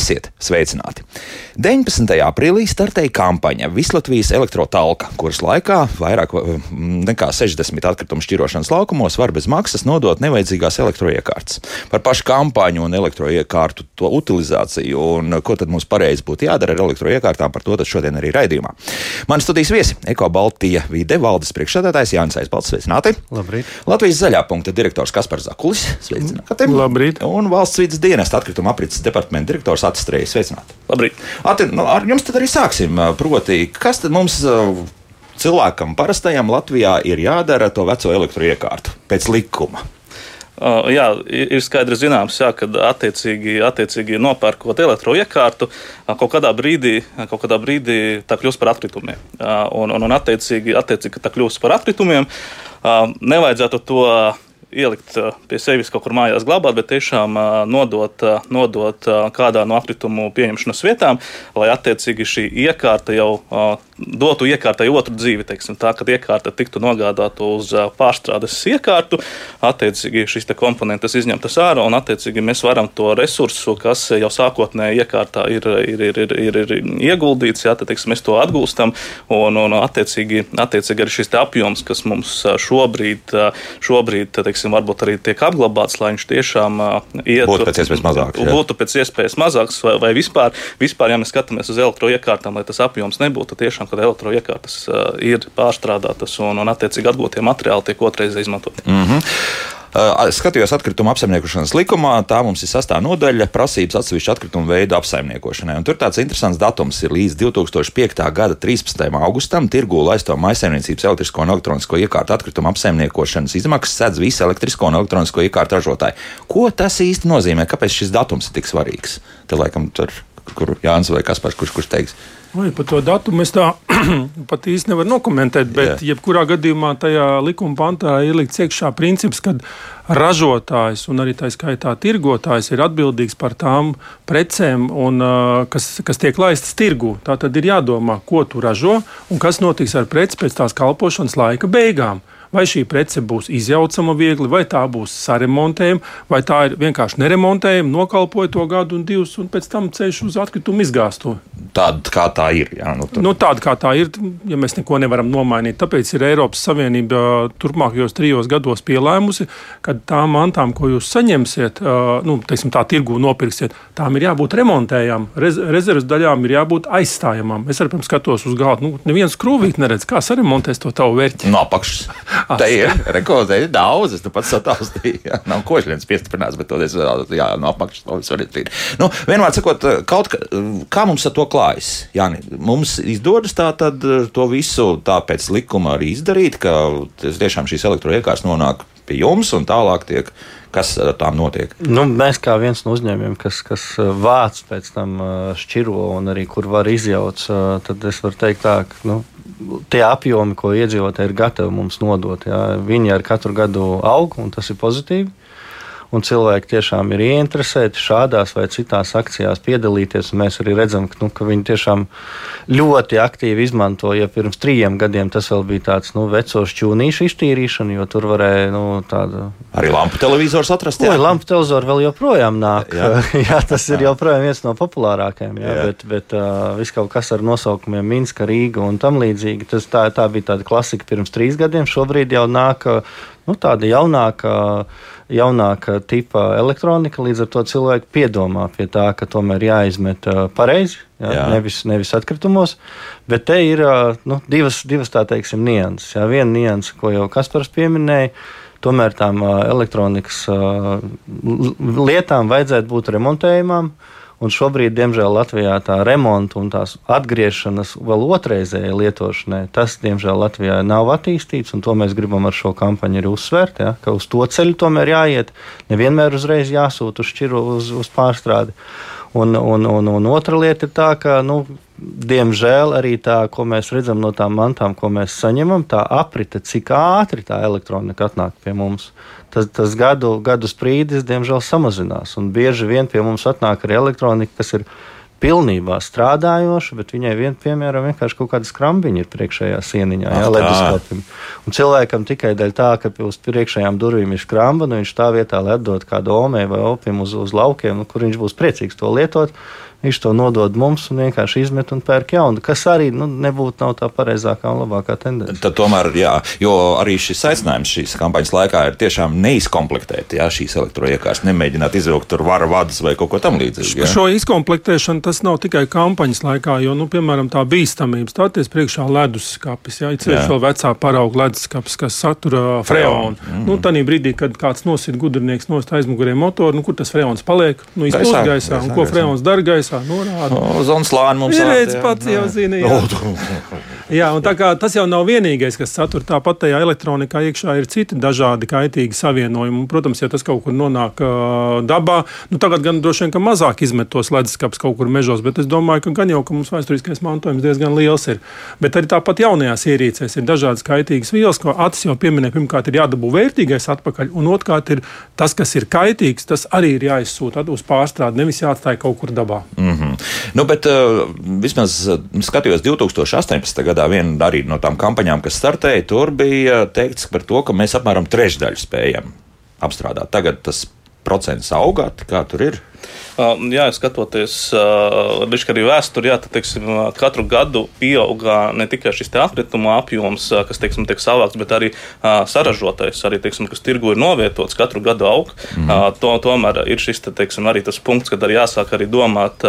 Esiet sveicināti! 19. aprīlī startēja kampaņa Vislatvijas elektrotalka, kuras laikā vairāk mm, nekā 60 atkritumu šķirošanas laukumos var bez maksas nodot nevajadzīgās elektroiekārtas. Par pašu kampaņu un elektroiekārtu to utilizāciju un ko tad mums pareizi būtu jādara ar elektroiekārtām, par to šodien arī raidījumā. Mani studijas viesi - Eko Baltija vide valdes priekšsēdētājs Jānis Aizbalts. Sveicināti! Labrīt! Latvijas zaļā punkta direktors Kaspars Zakulis. Sveicināti! Labrīt! Un valsts vidas dienesta atkrituma aprits departamenta direktors Atrastrejas. Sveicināti! Labrīt! Ati, nu, ar jums tad arī sāksim. Proti, kas tad mums cilvēkam parastajam Latvijā ir jādara to veco elektroiekārtu pēc likuma? Uh, jā, ir skaidrs zināms, jā, ka attiecīgi, attiecīgi nopērkot elektroiekārtu, uh, kaut kādā brīdī, kaut kādā brīdī tā kļūst par atkritumiem. Uh, un, un, un attiecīgi, attiecīgi, ka tā kļūst par atkritumiem, nevajadzētu to ielikt pie sevis kaut kur mājās glabāt, bet tiešām nodot, nodot kādā no atkritumu pieņemšanas vietām, lai attiecīgi šī iekārta jau dotu iekārtai otru dzīvi. Teiksim, tā, kad iekārta tiktu nogādāta uz pārstrādes iekārtu, attiecīgi šīs komponentes izņemtas ārā, un attiecīgi mēs varam to resursu, kas jau sākotnēji iekārtā ir, ir, ir, ir, ir, ir ieguldīts, jā, tad, teiksim, mēs to atgūstam, un, un attiecīgi, attiecīgi arī šis apjoms, kas mums šobrīd, šobrīd teiksim, varbūt arī tiek apglabāts, lai viņš tiešām ietu, būtu pēc iespējas mazāks. Jā. Būtu pēc iespējas mazāks, vai, vai vispār, vispār, ja mēs skatāmies uz elektroiekārtām, lai tas apjoms nebūtu tiešām kad elektroiekārtas uh, ir pārstrādātas un, un attiecīgi atgūtie materiāli tiek otrreiz izmantoti. Mm -hmm. Skatījos atkritumu apsaimniekošanas likumā, tā mums ir sastāvdaļa nodaļa prasības atsevišķu atkritumu veidu apsaimniekošanai. Un tur tāds interesants datums ir līdz 2005. gada 13. augustam tirgū laisto maisaimniecības elektrisko un elektronisko iekārtu atkritumu apsaimniekošanas izmaksas sedz visi elektrisko un elektronisko iekārtu ražotāji. Ko tas īsti nozīmē? Kāpēc šis datums ir tik svarīgs? Te laikam tur, kur Jānis vai Kaspars, kurš, kurš teiks? Vai par to datumu es tā pat īsti nevaru nokomentēt, bet Jā. jebkurā gadījumā tajā likuma pantā ir likts iekšā princips, ka ražotājs un arī tā skaitā tirgotājs ir atbildīgs par tām precēm, un, kas, kas tiek laistas tirgu. Tā tad ir jādomā, ko tu ražo un kas notiks ar preci pēc tās kalpošanas laika beigām vai šī prece būs izjaucama viegli, vai tā būs saremontējama, vai tā ir vienkārši neremontējama, nokalpoja to gadu un divus, un pēc tam ceļš uz atkritumu izgāstu. Tāda kā tā ir. Jā, nu, tad... nu, tāda kā tā ir, ja mēs neko nevaram nomainīt. Tāpēc ir Eiropas Savienība turpmākajos trijos gados pielēmusi, ka tām mantām, ko jūs saņemsiet, nu, teiksim, tā tirgu nopirksiet, tām ir jābūt remontējām. Rez rezerves daļām ir jābūt aizstājamām. Es arī skatos uz galda. Nu, neviens krūvīt neredz, kā saremontēs to tavu vērķi. No apakšas. Tā ir rekordē, ir daudz. Es pat sataustīju. Jā, nav košļiens piestiprināts, bet toties jā, no apakšas to visu var izdarīt. Nu, vienmēr sakot, kaut kā, kā mums ar to klājas? Jāni, mums izdodas tā tad to visu tā pēc likuma arī izdarīt, ka tiešām šīs elektroiekārtas nonāk pie jums un tālāk tiek kas ar tām notiek? Nu, mēs kā viens no uzņēmumiem, kas, kas vāc pēc tam šķiro un arī kur var izjaukt, tad es varu teikt tā, ka nu, tie apjomi, ko iedzīvotāji ir gatavi mums nodot, jā, viņi ar katru gadu aug, un tas ir pozitīvi un cilvēki tiešām ir ieinteresēti šādās vai citās akcijās piedalīties. Mēs arī redzam, ka, nu, ka viņi tiešām ļoti aktīvi izmanto. Ja pirms trījiem gadiem tas vēl bija tāds nu, veco šķūnīšu iztīrīšana, jo tur varēja nu, tādu. Arī lampu televizors atrast. Jā, lampu televizors vēl joprojām nāk. Jā, jā tas ir joprojām viens no populārākajiem. Jā, jā. Bet, bet uh, viss kaut kas ar nosaukumiem Minska, Rīga un tam līdzīgi. Tas, tā, tā bija tāda klasika pirms trīs gadiem. Šobrīd jau nāk nu, tāda jaunāka jaunāka tipa elektronika. Līdz ar to cilvēki piedomā pie tā, ka tomēr jāizmet pareizi, jā, jā. Nevis, nevis atkritumos. Bet te ir nu, divas, divas tā teiksim, nianses. Jā. Viena nianse, ko jau Kaspars pieminēja. Tomēr tām elektronikas lietām vajadzētu būt remontējumām. Uh, Un šobrīd, diemžēl, Latvijā tā remonta un tās atgriešanās vēl otrreizējai lietošanai, tas, diemžēl, Latvijā nav attīstīts. To mēs gribam ar šo kampaņu arī uzsvērt, ja, ka uz to ceļu tomēr jāiet. Nevienmēr uzreiz jāsūta uz šķiru, uz, uz pārstrādi. Un, un, un, un otra lieta ir tā, ka, nu, diemžēl, arī tā, ko mēs redzam no tām mantām, ko mēs saņemam, tā aprite, cik ātri tā elektronika atnāk pie mums. Tas, tas gadu, gadu sprīdis, diemžēl, samazinās. Un bieži vien pie mums atnāk arī elektronika, kas ir pilnībā strādājoša, bet viņai vien, piemēram, vienkārši kaut kāda skrambiņa ir priekšējā sieniņā, jā, leduskapim. Un cilvēkam tikai dēļ tā, ka uz priekšējām durvīm ir skramba, nu viņš tā vietā, lai atdod kādu omē vai opium uz, uz laukiem, nu, kur viņš būs priecīgs to lietot viņš to nodod mums un vienkārši izmet un pērk jaunu, kas arī nu, nebūtu tā pareizākā un labākā tendence. Tad tomēr, jā, jo arī šis aicinājums šīs kampaņas laikā ir tiešām neizkomplektēt jā, šīs elektroiekārtas, nemēģināt izvilkt tur vara vadas vai kaut ko tamlīdzīgu. Šo izkomplektēšanu tas nav tikai kampaņas laikā, jo, nu, piemēram, tā bīstamība stāties priekšā leduskapis, jā, ceļš vēl vecā parauga leduskapis, kas satura freonu. Mm -hmm. Nu, Tanī brīdī, kad kāds nosit gudrinieks nost aizmugurē motoru, nu, kur tas freons paliek, nu, izplūst gaisā, gaisā, un ko freons dara gaisā gaisā norāda. No, Zonas lāni mums ir. Redz, pats jau zina. Jā. un tā kā tas jau nav vienīgais, kas satur tāpat tajā elektronikā iekšā ir citi dažādi kaitīgi savienojumi. Protams, ja tas kaut kur nonāk uh, dabā, nu tagad gan droši vien, ka mazāk izmet tos leduskapus kaut kur mežos, bet es domāju, ka gan jau, ka mums vēsturiskais mantojums diezgan liels ir. Bet arī tāpat jaunajās ierīcēs ir dažādas kaitīgas vielas, ko Atis jau pieminēja. Pirmkārt, ir jādabū vērtīgais atpakaļ, un otrkārt, ir tas, kas ir kaitīgs, tas arī ir jāizsūta uz pārstrādi, nevis jāatstāj kaut kur dabā. Mm -hmm. nu, bet uh, vismaz uh, skatījos 2018. gadā, viena arī no tām kampaņām, kas startēja, tur bija teikts par to, ka mēs apmēram trešdaļu spējam apstrādāt. Tagad tas procents augāt, kā tur ir? Jā, skatoties arī vēsturē, jā, tad teiksim, katru gadu pieauga ne tikai šis atkrituma apjoms, kas teiksim, tiek savākts, bet arī saražotais, arī, teiksim, kas tirgu ir novietots, katru gadu aug. Mm -hmm. to, tomēr ir šis te, teiksim, arī tas punkts, kad arī jāsāk arī domāt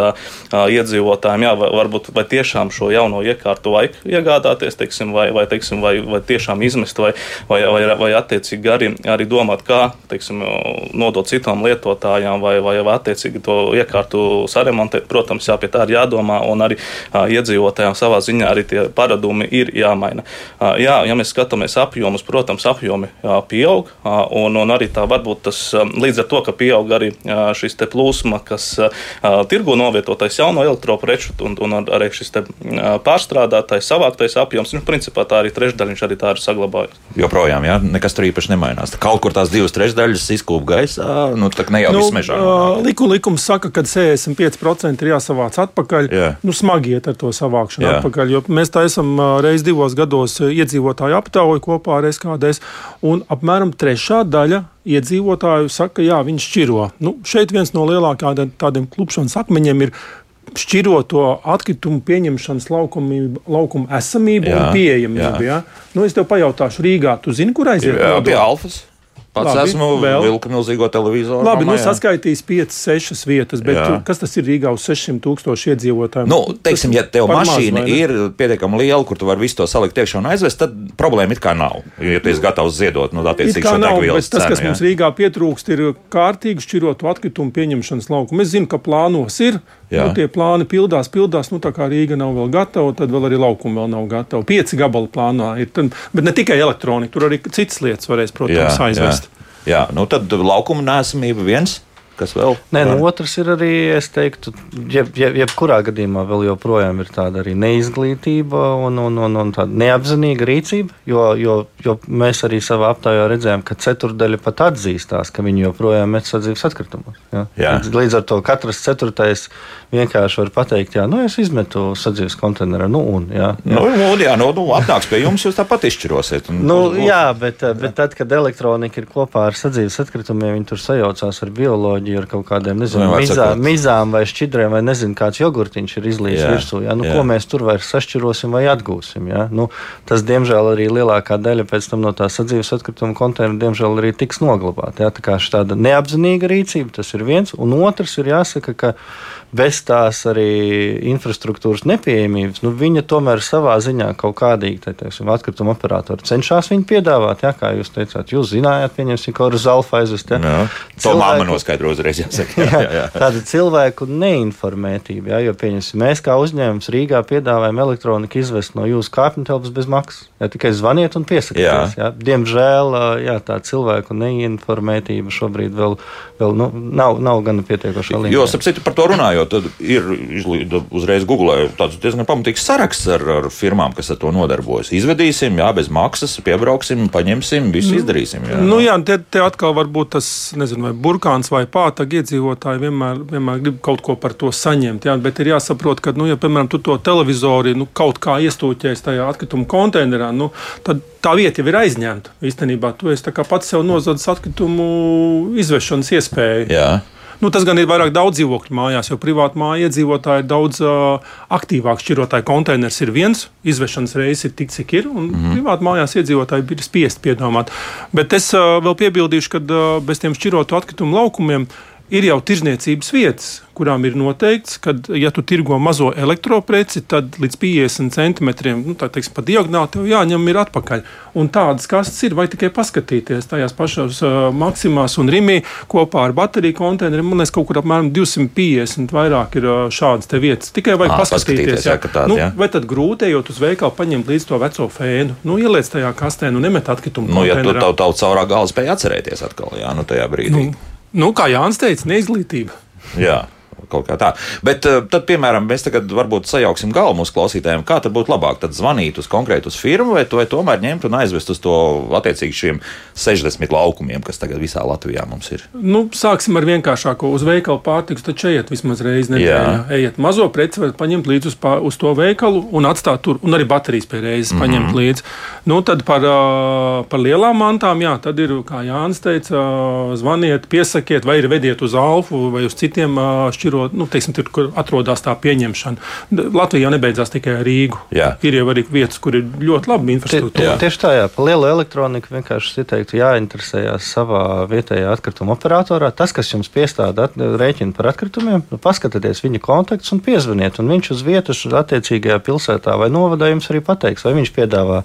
iedzīvotājiem, jā, vai, varbūt vai tiešām šo jauno iekārtu vajag iegādāties, teiksim, vai, vai, teiksim, vai, vai tiešām izmest, vai, vai, vai, vai attiecīgi arī, arī domāt, kā teiksim, nodot citām lietotājām, vai, vai, vai attiecīgi to iekārtu saremontēt. Protams, jā, pie tā ir jādomā, un arī uh, iedzīvotājiem savā ziņā arī tie paradumi ir jāmaina. Uh, jā, ja mēs skatāmies apjomus, protams, apjomi jā, pieaug, uh, un, un arī tā varbūt tas līdz ar to, ka pieaug arī uh, šis te plūsma, kas uh, tirgu novietotais jauno elektropreču, un, un arī šis te uh, pārstrādātais, savāktais apjoms, nu, principā tā arī trešdaļiņš arī tā ir saglabājies. Joprojām, jā, nekas tur īpaši nemainās. Kaut kur tās divas trešdaļas izkūp gaisā, nu, tā ne jau nu, viss mežā. Uh, liku, likums saka, ka 65% ir jāsavāc atpakaļ. Yeah. Nu, smagi iet ar to savākšanu yeah. atpakaļ. Mēs tā esam reiz divos gados iedzīvotāju aptauju kopā ar SKDS, un apmēram trešā daļa iedzīvotāju saka, ka viņi šķiro. Nu, šeit viens no lielākajiem tādiem klupšanas akmeņiem ir šķirot to atkritumu pieņemšanas laukumu, laukumu esamību jā, un pieejamību. Ja? Nu, es tev pajautāšu, Rīgā, tu zini, kur aiziet? Jā, pie Alfas. Pats Labi, esmu vēl vilka milzīgo televizoru. Labi, nu saskaitīs 5, 6 vietas, bet jā. kas tas ir Rīgā uz 600 tūkstošu iedzīvotāju? Nu, teiksim, ja tev mašīna maz, ir pietiekami liela, kur tu vari visu to salikt iekšā un aizvest, tad problēma it kā nav. Ja tu esi gatavs ziedot, nu, attiecīgi šo degvielas cenu. Tas, kas jā. mums Rīgā pietrūkst, ir kārtīgi šķirotu atkritumu pieņemšanas laukumu. Es zinu, ka plānos ir, Jā. Nu, tie plāni pildās, pildās. Nu, tā kā Rīga nav vēl gatava, tad vēl arī laukuma vēl nav gatava. Pieci gabali plānā ir. Tad, bet ne tikai elektronika, tur arī citas lietas varēs, protams, jā, aizvest. Jā. Jā, nu tad laukuma nesamība viens. Kas vēl? Nē, nu, otrs ir arī, es teiktu, jeb, jeb, jebkurā gadījumā vēl joprojām ir tāda arī neizglītība un, un, un, un tāda neapzinīga rīcība, jo, jo, jo mēs arī savā aptājā redzējām, ka ceturdaļa pat atzīstās, ka viņi joprojām met sadzīves atkritumus. Ja? Jā. Līdz ar to katrs ceturtais vienkārši var pateikt, jā, nu es izmetu sadzīves konteinerā, nu un, jā. jā. Nu, nu, jā, nu, nu, atnāks pie jums, jūs tāpat izšķirosiet. Un, nu, un, jā, bet, bet tad, kad elektronika ir kopā ar sadzīves atkritumiem, viņi tur sajaucās ar bioloģiju, ar kaut kādiem, nezinu, mizā, mizām vai šķidriem, vai nezinu, kāds jogurtiņš ir izlīdz virsū, jā, nu, jā. ko mēs tur vairs sašķirosim vai atgūsim, jā. Nu, tas, diemžēl, arī lielākā daļa pēc tam no tā sadzīves atkrituma konteineru, diemžēl, arī tiks noglabāta, jā, tā kā šī tāda neapzinīga rīcība, tas ir viens, un otrs ir jāsaka, ka bez tās arī infrastruktūras nepieejamības, nu, viņa tomēr savā ziņā kaut kādīgi, te, teiksim, atkrituma operatori cenšas viņu piedāvāt. Jā, kā jūs teicāt, jūs zinājāt, pieņemsim, kaut kādu zelta aizvest. Jā, jā. Cilvēku, to māma noskaidro uzreiz. Jāsaka, jā, jā, jā. Tāda cilvēku neinformētība, jā, jo pieņemsim, mēs kā uzņēmums Rīgā piedāvājam elektroniku izvest no jūsu kāpņu telpas bez maksas. Jā, tikai zvaniet un piesakieties. Jā. Jā. Diemžēl jā, tā cilvēku neinformētība šobrīd vēl, vēl nu, nav, nav gana pietiekoša līmenī. Jo, ap citu, par to runājot jo tad ir uzreiz Google tāds diezgan pamatīgs saraksts ar, ar firmām, kas ar to nodarbojas. Izvedīsim, jā, bez maksas, piebrauksim, paņemsim, visu nu, izdarīsim. Jā, nu, jā te, te atkal var būt tas, nezinu, vai burkāns vai pātaga iedzīvotāji vienmēr, vienmēr grib kaut ko par to saņemt. Jā, bet ir jāsaprot, ka, nu, ja, piemēram, tu to televizoru nu, kaut kā iestūķēs tajā atkritumu konteinerā, nu, tad tā vieta jau ir aizņemta. Īstenībā tu esi pats sev nozadzis atkritumu izvešanas iespēju. Jā. Nu, tas gan ir vairāk daudz dzīvokļu mājās, jo privāti māja iedzīvotāji ir daudz uh, aktīvāk šķirotāji. Konteiners ir viens, izvešanas reizes ir tik, cik ir, un mm -hmm. privāti mājās iedzīvotāji ir spiest piedomāt. Bet es uh, vēl piebildīšu, ka uh, bez tiem šķirotu atkritumu laukumiem ir jau tirzniecības vietas, kurām ir noteikts, ka, ja tu tirgo mazo elektropreci, tad līdz 50 centimetriem, nu, tā teiksim, pa diagonāli tev jāņem ir atpakaļ. Un tādas kastes ir, vai tikai paskatīties tajās pašās uh, maksimās un rimī kopā ar bateriju konteineriem. Man liekas, kaut kur apmēram 250 vairāk ir uh, šādas te vietas. Tikai vajag à, paskatīties, jā, tāda, nu, jā. vai tad grūti, ejot uz veikalu, paņemt līdz to veco fēnu, nu, ieliec tajā kastē, nu, nemet atkritumu. Nu, ja tu tavu tavu caurā galā spēj atcerēties atkal, jā, nu, tajā brīdī. Nu, nu, kā Jānis teica, neizglītība. Jā kaut kā tā. Bet uh, tad, piemēram, mēs tagad varbūt sajauksim galvu mūsu klausītājiem, kā tad būtu labāk tad zvanīt uz konkrētu firmu vai, vai tomēr ņemt un aizvest uz to attiecīgi šiem 60 laukumiem, kas tagad visā Latvijā mums ir. Nu, sāksim ar vienkāršāko. Uz veikalu pārtiks taču ejiet vismaz reizi nedēļā. Ejiet mazo preci, varat paņemt līdzi uz, pā, uz to veikalu un atstāt tur, un arī baterijas pie reizes mm -hmm. paņemt līdzi. Nu, tad par, par lielām mantām, jā, tad ir, kā Jānis teica, zvaniet, piesakiet, vai ir vediet uz Alfu vai uz citiem uh, atro, nu, teiksim, tur, kur atrodas tā pieņemšana. Latvija jau nebeidzās tikai. Jā. Ir jau arī vietas, kur ir ļoti laba infrastruktūra. Tie, tieši tā, jā, par lielu elektroniku vienkārši ieteiktu jāinteresējas savā vietējā atkrituma operatorā. Tas, kas jums piestāda at, rēķinu par atkritumiem, nu, paskatieties viņa kontaktus un piezvaniet. Un viņš uz vietas attiecīgajā pilsētā vai novadā jums arī pateiks, vai viņš piedāvā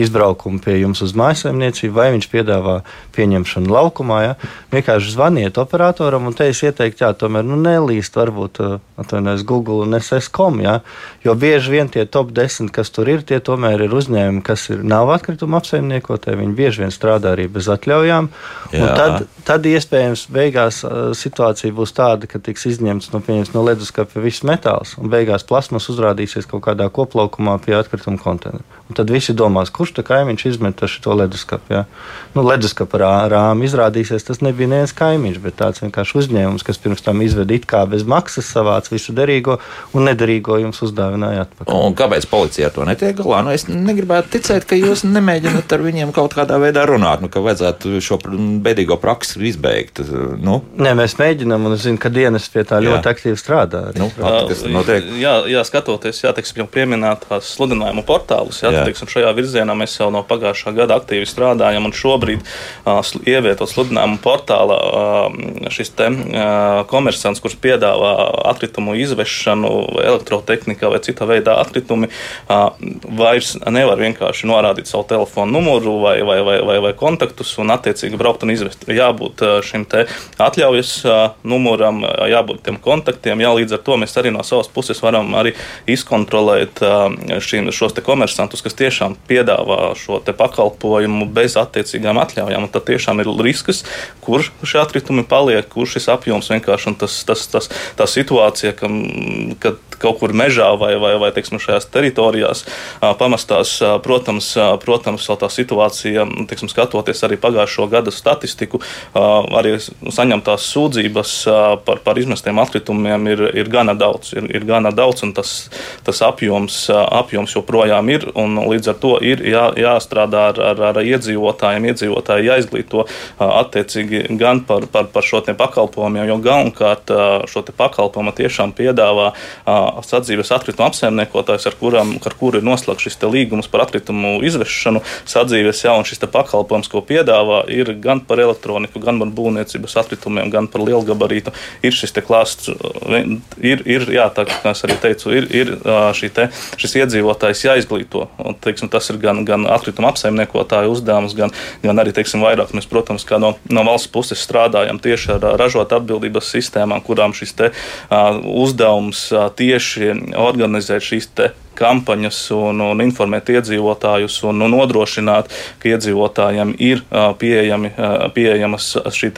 izbraukumu pie jums uz mājasemniecību, vai viņš piedāvā pieņemšanu laukumā. Ja? Vienkārši zvaniet operatoram un te es ieteiktu, jā, tomēr nu, nelīst varbūt uh, atvainojas Google un SS.com. Ja? Jo bieži vien tie top 10, kas tur ir, tie tomēr ir uzņēmumi, kas ir, nav atkrituma apsaimniekotāji. Viņi bieži vien strādā arī bez atļaujām. Tad, tad iespējams beigās uh, situācija būs tāda, ka tiks izņemts no, no leduskapja viss metāls un beigās plasmas uzrādīsies kaut kādā koplaukumā pie atkrituma konteineru. Un tad visi domās, kurš tā kaimiņš izmet šo leduskapu. Ja? Nu, leduskapa rā, rāmu izrādīsies, tas nebija neviens kaimiņš, bet tāds vienkārši uzņēmums, kas pirms tam izveda it kā bez maksas, savāc visu derīgo un nederīgo jums uzdāvināja atpakaļ. Un kāpēc policija ar to netiek galā? Nu, es negribētu ticēt, ka jūs nemēģināt ar viņiem kaut kādā veidā runāt, nu, ka vajadzētu šo bēdīgo praksi izbeigt. Nu? Nē, mēs mēģinām, un es zinu, ka dienas pie tā ļoti jā. aktīvi strādā. Nu, jā, jā, skatoties, jā, teiksim, jau pieminētās sludinājumu portālus. Jā, teiksim, šajā virzienā mēs jau no pagājušā gada aktīvi strādājam, šobrīd uh, ievietot sludinājumu portālā uh, šis te uh, komersants, kurš piedāvā atkritumu izvešanu, elektrotehnikā vai citā veidā atkritumi, uh, vairs nevar vienkārši norādīt savu telefonu numuru vai, vai, vai, vai, vai kontaktus un attiecīgi braukt un izvest. Jābūt šim te atļaujas uh, numuram, jābūt tiem kontaktiem, jā, līdz ar to mēs arī no savas puses varam arī izkontrolēt uh, šim, šos komersantus, kas tiešām piedāvā šo pakalpojumu bez attiecīgām atļaujām. Tad tiešām ir risks, kur šie atkritumi paliek, kur šis apjoms vienkārši un tas, tas, tas, tā situācija, ka, kad kaut kur mežā vai, vai, vai teiksim, šajās teritorijās pamestās. Protams, protams tā situācija, teiksim, skatoties arī pagājušo gada statistiku, arī saņemtās sūdzības par, par izmestiem atkritumiem ir, ir gana daudz. Ir, ir gana daudz un tas, tas apjoms, apjoms joprojām ir. Līdz ar to ir jā, jāstrādā ar, ar, ar iedzīvotājiem, iedzīvotāji jāizglīto attiecīgi gan par, par, par šo pakalpojumiem, jo galvenokārt šo pakalpojumu tiešām piedāvā sadzīves atkritumu apsaimniekotājs, ar, kuram, ar kuru ir noslēgts šis līgums par atkritumu izvešanu, sadzīves jau šis pakalpojums, ko piedāvā, ir gan par elektroniku, gan par būvniecības atkritumiem, gan par lielgabarītu. Ir šis klāsts, ir, ir jā, tā kā es arī teicu, ir, ir te, šis iedzīvotājs jāizglīto. Un, teiksim, tas ir gan, gan atkrituma apsaimniekotāju uzdevums, gan, gan arī teiksim, vairāk mēs, protams, no, no valsts puses strādājam tieši ar ražotāju atbildības sistēmām, kurām šis te, uh, uzdevums uh, tieši organizēt šīs kampaņas un, un informēt iedzīvotājus un, un nodrošināt, ka iedzīvotājiem ir pieejami, pieejamas šī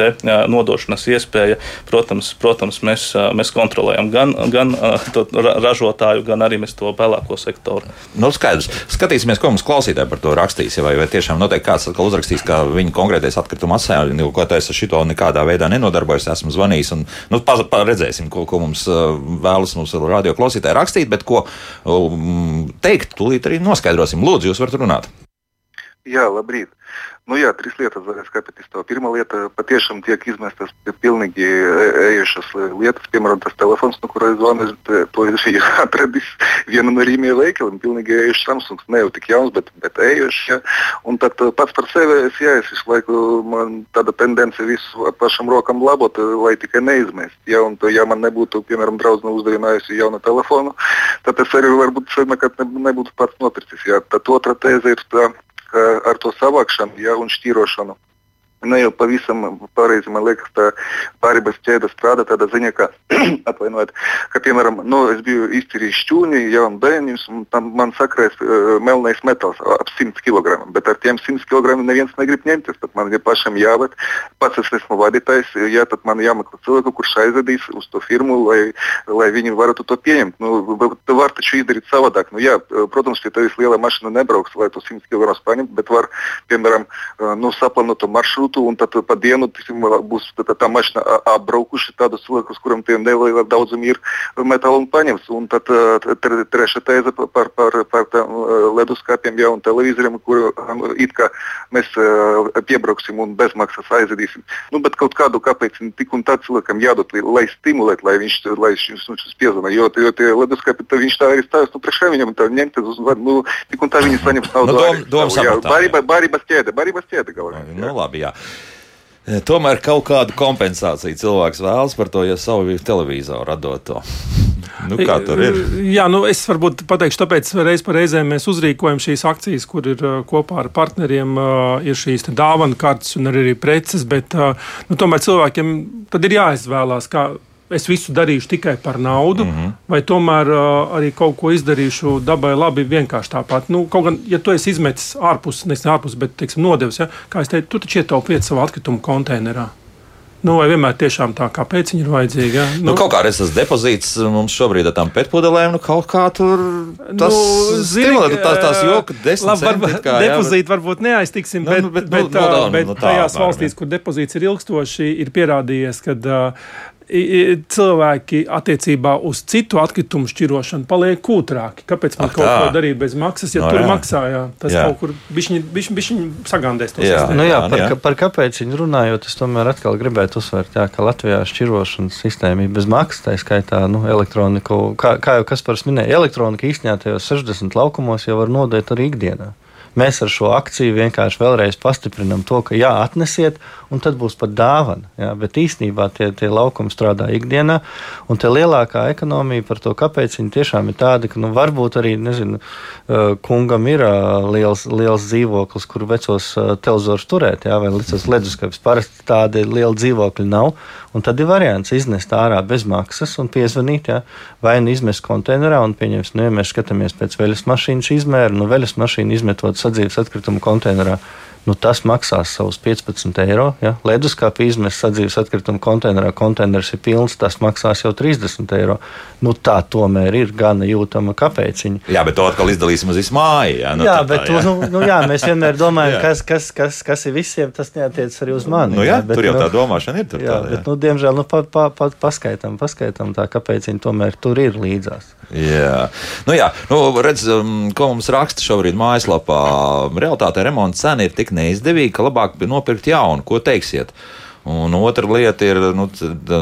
nodošanas iespēja. Protams, protams mēs, mēs kontrolējam gan, gan ražotāju, gan arī mēs to pelēko sektoru. Nu, skaidrs. Skatīsimies, ko mums klausītāji par to rakstīs. Vai, vai tiešām noteikti kāds atkal uzrakstīs, ka viņa konkrētais atkrituma atsēļņu, ko es ar šito nekādā veidā nenodarbojos, esmu zvanījis. Un, nu, pa, pa, redzēsim, ko, ko mums vēlas mums radio klausītāji rakstīt, bet ko teikt, tūlīt arī noskaidrosim. Lūdzu, jūs varat runāt. Jā, labrīt. Nu, jā, trīs lietas varēs to. Pirmā lieta patiešām tiek izmestas pilnīgi ejušas lietas, piemēram, tas telefons, no kura zvanu, to es atradis vienu no rīmiem veikaliem, pilnīgi ejušs Samsungs, ne jau tik jauns, bet, bet ejušs. Ja. Un tad pats par sevi es, jā, es visu laiku, man tāda tendence visu pašam rokam labot, lai tikai neizmest. Ja, un, ja man nebūtu, piemēram, draudzene uzdevinājusi jaunu telefonu, tad es arī varbūt nekad nebūtu pats nopircis. Ja. Tad otra tēze ir tā ar to savākšanu ja, un šķirošanu. Ne jau pavisam pareizi, man liekas, tā pārības ķēde strādā tādā ziņā, ka, atvainojiet, ka, piemēram, nu, es biju izcīrījis šķūni, jaunu bērniņus, un tam man sakrēs uh, melnais metāls ap 100 kg. Bet ar tiem 100 kg neviens negrib ņemties. Tad man ir pašam jāved, pats es esmu vadītājs, jā, tad man jāmeklē cilvēku, kurš aizvedīs uz to firmu, lai, lai viņi varētu to pieņemt. Nu, var taču izdarīt savādāk. Nu, jā, protams, pie tevis liela mašīna nebrauks, lai to 100 kg paņemtu, bet var, piemēram, nu, saplānot to maršrutu maršrutu, un tad pa dienu tiksim, būs tā, mašīna apbraukuši tādus cilvēkus, kuriem tie neliela daudzumi ir metāla un paņems. Un tad trešā tēze par, par, par, leduskapiem ja, un televizoriem, kur it kā mēs piebrauksim un bezmaksas aizvedīsim. Nu, bet kaut kādu kāpēc tik un tā cilvēkam jādod, lai stimulētu, lai viņš, lai viņš, viņš piezvanītu. Jo, jo tie leduskapi, viņš tā arī stāsta, nu, priekšā viņam tā ņemt, uz, nu, tik un tā viņi saņems naudu. Nu, dom, dom, jā, barības, barības ķēde, barības ķēde galvenā. Nu, labi, jā. Tomēr kaut kādu kompensāciju cilvēks vēlas par to, ja savu televizoru radot to. Nu, kā tur ir? Jā, nu es varbūt pateikšu, tāpēc reiz par reizēm mēs uzrīkojam šīs akcijas, kur ir kopā ar partneriem, ir šīs dāvana kartes un arī preces, bet nu, tomēr cilvēkiem tad ir jāizvēlās, kā es visu darīšu tikai par naudu, mm -hmm. vai tomēr uh, arī kaut ko izdarīšu dabai labi vienkārši tāpat. Nu, kaut gan, ja tu esi izmetis ārpus, nevis ārpus, bet teiksim, nodevis, ja, kā es teicu, tu taču ietaupi vietu savā atkritumu konteinerā. Nu, vai vienmēr tiešām tā, kāpēc viņi ir vajadzīgi? Ja? Nu, nu, kaut kā tas depozīts mums šobrīd ar tām pētpudelēm, nu, kaut kā tur tas nu, stimulē, tās, tās joka desmit labi, varbūt, kā, depozīti jā, varbūt neaiztiksim, bet, nu, bet, bet, nu, bet, nu, bet, bet nu, tā, tajās valstīs, kur depozīts ir ilgstoši, ir pierādījies, ka uh, cilvēki attiecībā uz citu atkritumu šķirošanu paliek kūtrāki. Kāpēc man Ak, kaut tā. ko darīt bez maksas, ja no, tur jā. maksā? Jā, tas jā. kaut kur bišķiņi sagandēs to jā, nu, jā, par, jā. par kāpēc viņi runājot, es tomēr atkal gribētu uzsvērt, jā, ka Latvijā šķirošanas sistēma ir bez maksas, tā skaitā nu, elektroniku, kā, kā jau Kaspars minēja, elektronika īstenībā tajos 60 laukumos jau var nodot arī ikdienā. Mēs ar šo akciju vienkārši vēlreiz pastiprinām to, ka jā, atnesiet, un tad būs pat dāvana. Jā, bet īstenībā tie, tie laukumi strādā ikdienā, un tie lielākā ekonomija par to, kāpēc viņi tiešām ir tādi, ka nu, varbūt arī nezinu, kungam ir liels, liels dzīvoklis, kur vecos televizorus turēt, jā, vai līdzos leduskapis. Parasti tādi lieli dzīvokļi nav, un tad ir variants iznest ārā bez maksas un piezvanīt, jā, vai nu izmest konteinerā, un pieņemsim, nu, ja mēs skatāmies pēc veļas mašīnas izmēra, nu, veļas mašīna izmetot sadzīves atkritumu konteinerā nu, tas maksās savus 15 eiro. Ja? Leduskapī izmests sadzīves atkritumu konteinerā, konteiners ir pilns, tas maksās jau 30 eiro. Nu, tā tomēr ir gana jūtama kāpēciņa. Jā, bet to atkal izdalīsim uz māju. Jā, nu, jā tā, bet tā, jā. Nu, nu, jā, mēs vienmēr domājam, kas, kas, kas, kas ir visiem, tas neatiec arī uz mani. Nu, jā, jā, bet, tur jau nu, tā domāšana ir. Tur jā, tā, jā. Bet, nu, diemžēl, nu, pa, pa, pa, paskaitām, paskaitām tā, kāpēc viņi tomēr tur ir līdzās. Jā, nu, jā. Nu, redz, um, ko mums raksta šobrīd mājaslapā. Realtāte remonta cena ir tik neizdevīga, ka labāk nopirkt jaunu. Ko teiksiet? Un otra lieta ir, nu,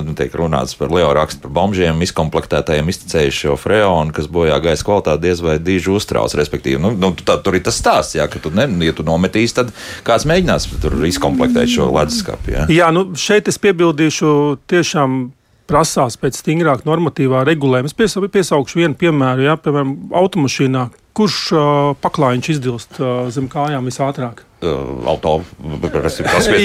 nu tiek runāts par Leo rakstu par bombžiem, izkomplektētajiem, iztecējušo freonu, kas bojā gaisa kvalitāti diez vai diži uztrauc. Respektīvi, nu, nu, tā, tur ir tas stāsts, jā, ka tu, ne, ja tu nometīs, tad kāds mēģinās tur izkomplektēt šo leduskapi. Jā, jā nu, šeit es piebildīšu tiešām prasās pēc stingrāka normatīvā regulējuma. Es piesaukšu vienu piemēru, ja, piemēram, automašīnā, kurš uh, paklājiņš izdilst uh, zem kājām visātrāk. Uh, auto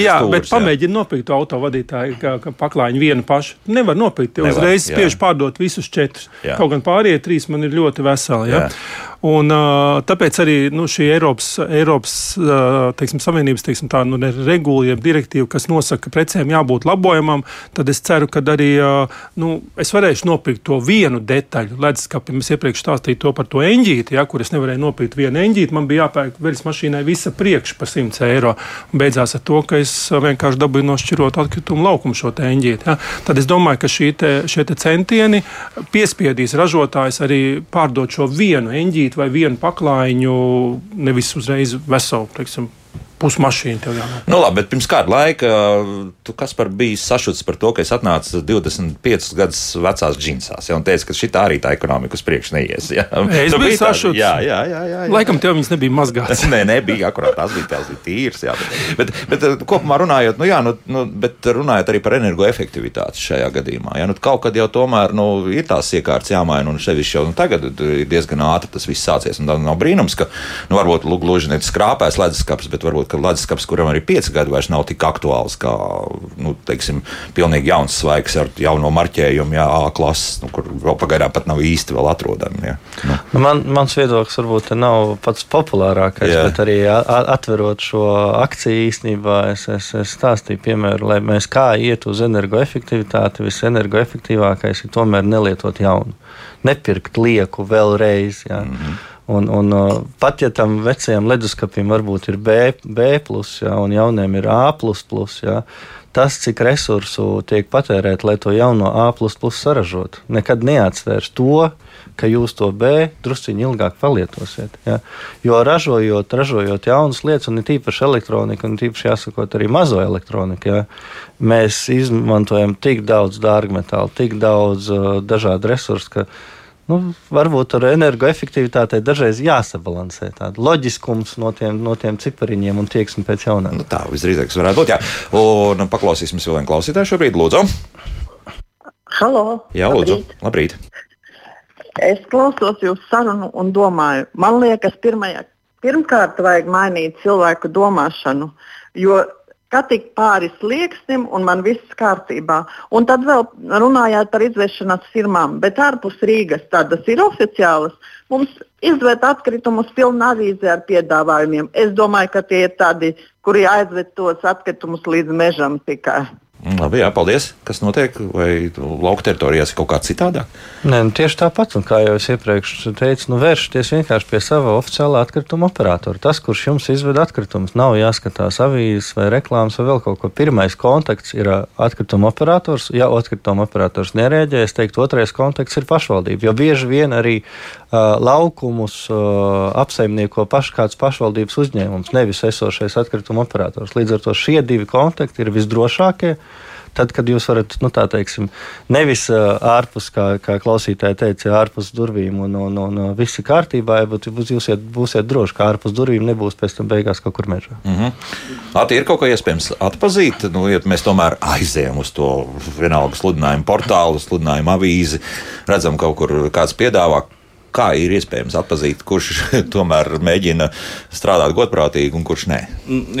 Jā, bet pamēģini nopirkt auto vadītāju, kā, kā paklājiņu vienu pašu. Nevar nopirkt, tev uzreiz spiež pārdot visus četrus. Jā. Kaut gan pārējie trīs man ir ļoti veseli. Ja? Un, uh, tāpēc arī nu, šī Eiropas, Eiropas uh, teiksim, Savienības teiksim, tā, nu, regula, direktīva, kas nosaka, ka precēm jābūt labojamam, tad es ceru, ka arī nu, es varēšu nopirkt to vienu detaļu. Leduskapim es iepriekš stāstīju to par to eņģīti, ja, kur es nevarēju nopirkt vienu eņģīti. Man bija jāpērk veļas mašīnai visa priekša par 100 eiro. Beidzās ar to, ka es vienkārši dabūju nošķirot atkritumu laukumu šo eņģīti. Ja. Tad es domāju, ka te, šie te centieni piespiedīs ražotājs arī pārdot šo vienu eņģīti vai vienu paklājiņu, nevis uzreiz veselu, teiksim, pusmašīna tev jānāk. Nu, labi, bet pirms kāda laika tu kas par bijis sašuts par to, ka es atnācu 25 gadus vecās džinsās, ja, un teicu, ka šī arī tā ekonomika uz priekšu neies. Ja. Es biju sašuts. Jā, jā, jā, jā, jā. Laikam tev viņas nebija mazgātas. Nē, nebija, akurāt tās bija, tās bija tīras, jā. Bet, bet, bet kopumā runājot, nu jā, nu, nu, bet runājot arī par energoefektivitāti šajā gadījumā, ja, nu kaut kad jau tomēr, nu, ir tās iekārtas jāmaina, un sevišķi jau nu, tagad ir diezgan ātri tas viss sācies, un nav brīnums, ka, nu, varbūt gluži ne skrāpēs leduskapis, bet varbūt ka leduskapis, kuram arī pieci gadi vairs nav tik aktuāls kā nu, teiksim, pilnīgi jauns svaigs ar jauno marķējumu, jā, A klases, nu, kur vēl pagaidām pat nav īsti atrodami. Nu. Nu, man, mans viedoklis varbūt nav pats populārākais, jā. bet arī atverot šo akciju īstenībā es, es, es stāstīju piemēru, lai mēs kā iet uz energoefektivitāti, viss energoefektīvākais ir tomēr nelietot jaunu, nepirkt lieku vēlreiz. Jā. Mm -hmm. Un, un, uh, pat ja tam vecajam leduskapim varbūt ir B, B plus, ja, un jauniem ir A, ja, tas, cik resursu tiek patērēt, lai to jauno A saražotu, nekad neatsvērs to, ka jūs to B druskuļi ilgāk palietosiet. Ja? Jo ražojot, ražojot jaunas lietas, un it īpaši elektroniku, un īpaši jāsakot arī mazo elektroniku, ja? mēs izmantojam tik daudz dārgmetālu, tik daudz uh, dažādu resursu, Nu, varbūt ar energoefektivitātei dažreiz jāsabalansē tāds loģiskums no tiem, no tiem cipariņiem un tieksme pēc jaunām. Nu, tā visdrīzāk varētu būt. Jā. Un paklausīsimies vēl vienu klausītāju šobrīd, Lūdzu. Halo! Jā, Lūdzu, labrīt! Es klausos jūsu sarunu un domāju, man liekas, pirmajā, pirmkārt vajag mainīt cilvēku domāšanu, jo ka tik pāri slieksnim un man viss kārtībā. Un tad vēl runājāt par izvešanās firmām, bet ārpus Rīgas tādas ir oficiālas. Mums izved atkritumus pilna avīze ar piedāvājumiem. Es domāju, ka tie ir tādi, kuri aizved tos atkritumus līdz mežam tikai. Labi, jā, paldies. Kas notiek? Vai lauka teritorijās ir kaut kā citādāk? Nē, nu, tieši tāpat, un kā jau es iepriekš teicu, nu, vēršties vienkārši pie sava oficiālā atkrituma operatora. Tas, kurš jums izved atkritumus, nav jāskatās avīzes vai reklāmas vai vēl kaut ko. Pirmais kontakts ir atkrituma operators. Ja atkrituma operators nereaģē, es teiktu, otrais kontakts ir pašvaldība. Jo bieži vien arī laukumus apsaimnieko paš, kāds pašvaldības uzņēmums, nevis esošais atkrituma operators. Līdz ar to šie divi kontakti ir visdrošākie tad, kad jūs varat, nu, tā teiksim, nevis ārpus, kā, kā klausītāji teica, ārpus durvīm un, un, un, viss ir kārtībā, bet jūs būsiet, būsiet droši, ka ārpus durvīm nebūs pēc tam beigās kaut kur mežā. Mm -hmm. Ati, ir kaut kā iespējams atpazīt, nu, ja mēs tomēr aizējām uz to vienalga sludinājumu portālu, sludinājumu avīzi, redzam kaut kur kāds piedāvā kā ir iespējams atpazīt, kurš tomēr mēģina strādāt godprātīgi un kurš nē?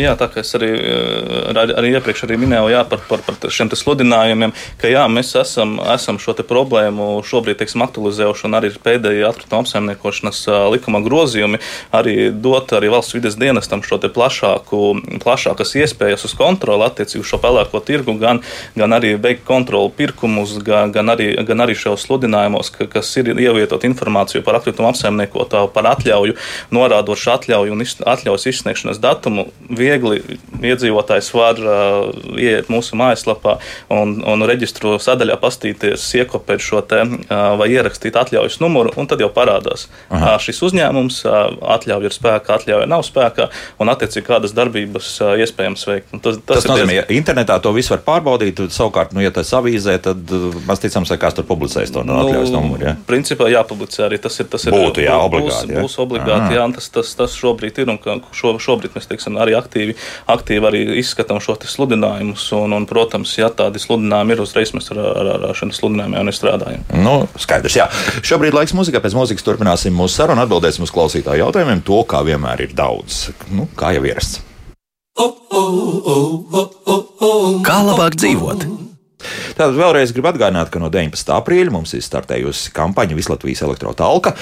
Jā, tā kā es arī, eh, arī iepriekš arī minēju jā, par, par, par šiem sludinājumiem, ka jā, mēs esam, esam šo problēmu šobrīd teiksim, aktualizējuši un arī pēdējie atkrituma apsaimniekošanas likuma grozījumi arī dot arī valsts vides dienestam šo plašāku, plašākas iespējas uz kontroli attiecīgi uz šo pelēko tirgu, gan, gan arī veikt kontroli pirkumus, gan, gan, arī, gan arī šajos sludinājumos, ka, kas ir ievietot informāciju par atkritumu apsaimniekotāju, par atļauju, norādot šo atļauju un atļaujas izsniegšanas datumu, viegli iedzīvotājs var uh, ieiet mūsu mājaslapā un, un reģistru sadaļā pastīties, iekopēt šo te uh, vai ierakstīt atļaujas numuru, un tad jau parādās Aha. uh, šis uzņēmums, uh, atļauja ir spēkā, atļauja nav spēkā, un attiecīgi kādas darbības uh, iespējams veikt. Un tas tas nozīmē, ka internetā to visu var pārbaudīt, savukārt, nu, ja tas avīzē, tad uh, maz ticams, ka kāds tur publicēs to nu, atļaujas numuru. Ja? Principā jāpublicē arī tas tas ir. Tas Būtu, ir, jā, obligāti. Būs, jā. būs obligāti, jā, tas, tas, tas šobrīd ir, un šo, šobrīd mēs teiksim, arī aktīvi, aktīvi arī izskatām šo sludinājumus, un, un, protams, ja tādi sludinājumi ir uzreiz, mēs ar, ar, ar šiem sludinājumiem jau nestrādājam. Nu, skaidrs, jā. Šobrīd laiks muzikai, pēc muzikas turpināsim mūsu sarunu, atbildēsim uz klausītāju jautājumiem. To, kā vienmēr ir daudz, nu, kā jau ierasts. Kā labāk dzīvot? Tātad vēlreiz gribu atgādināt, ka no 19. aprīļa mums ir startējusi kampaņa Vislatvijas elektrotalka.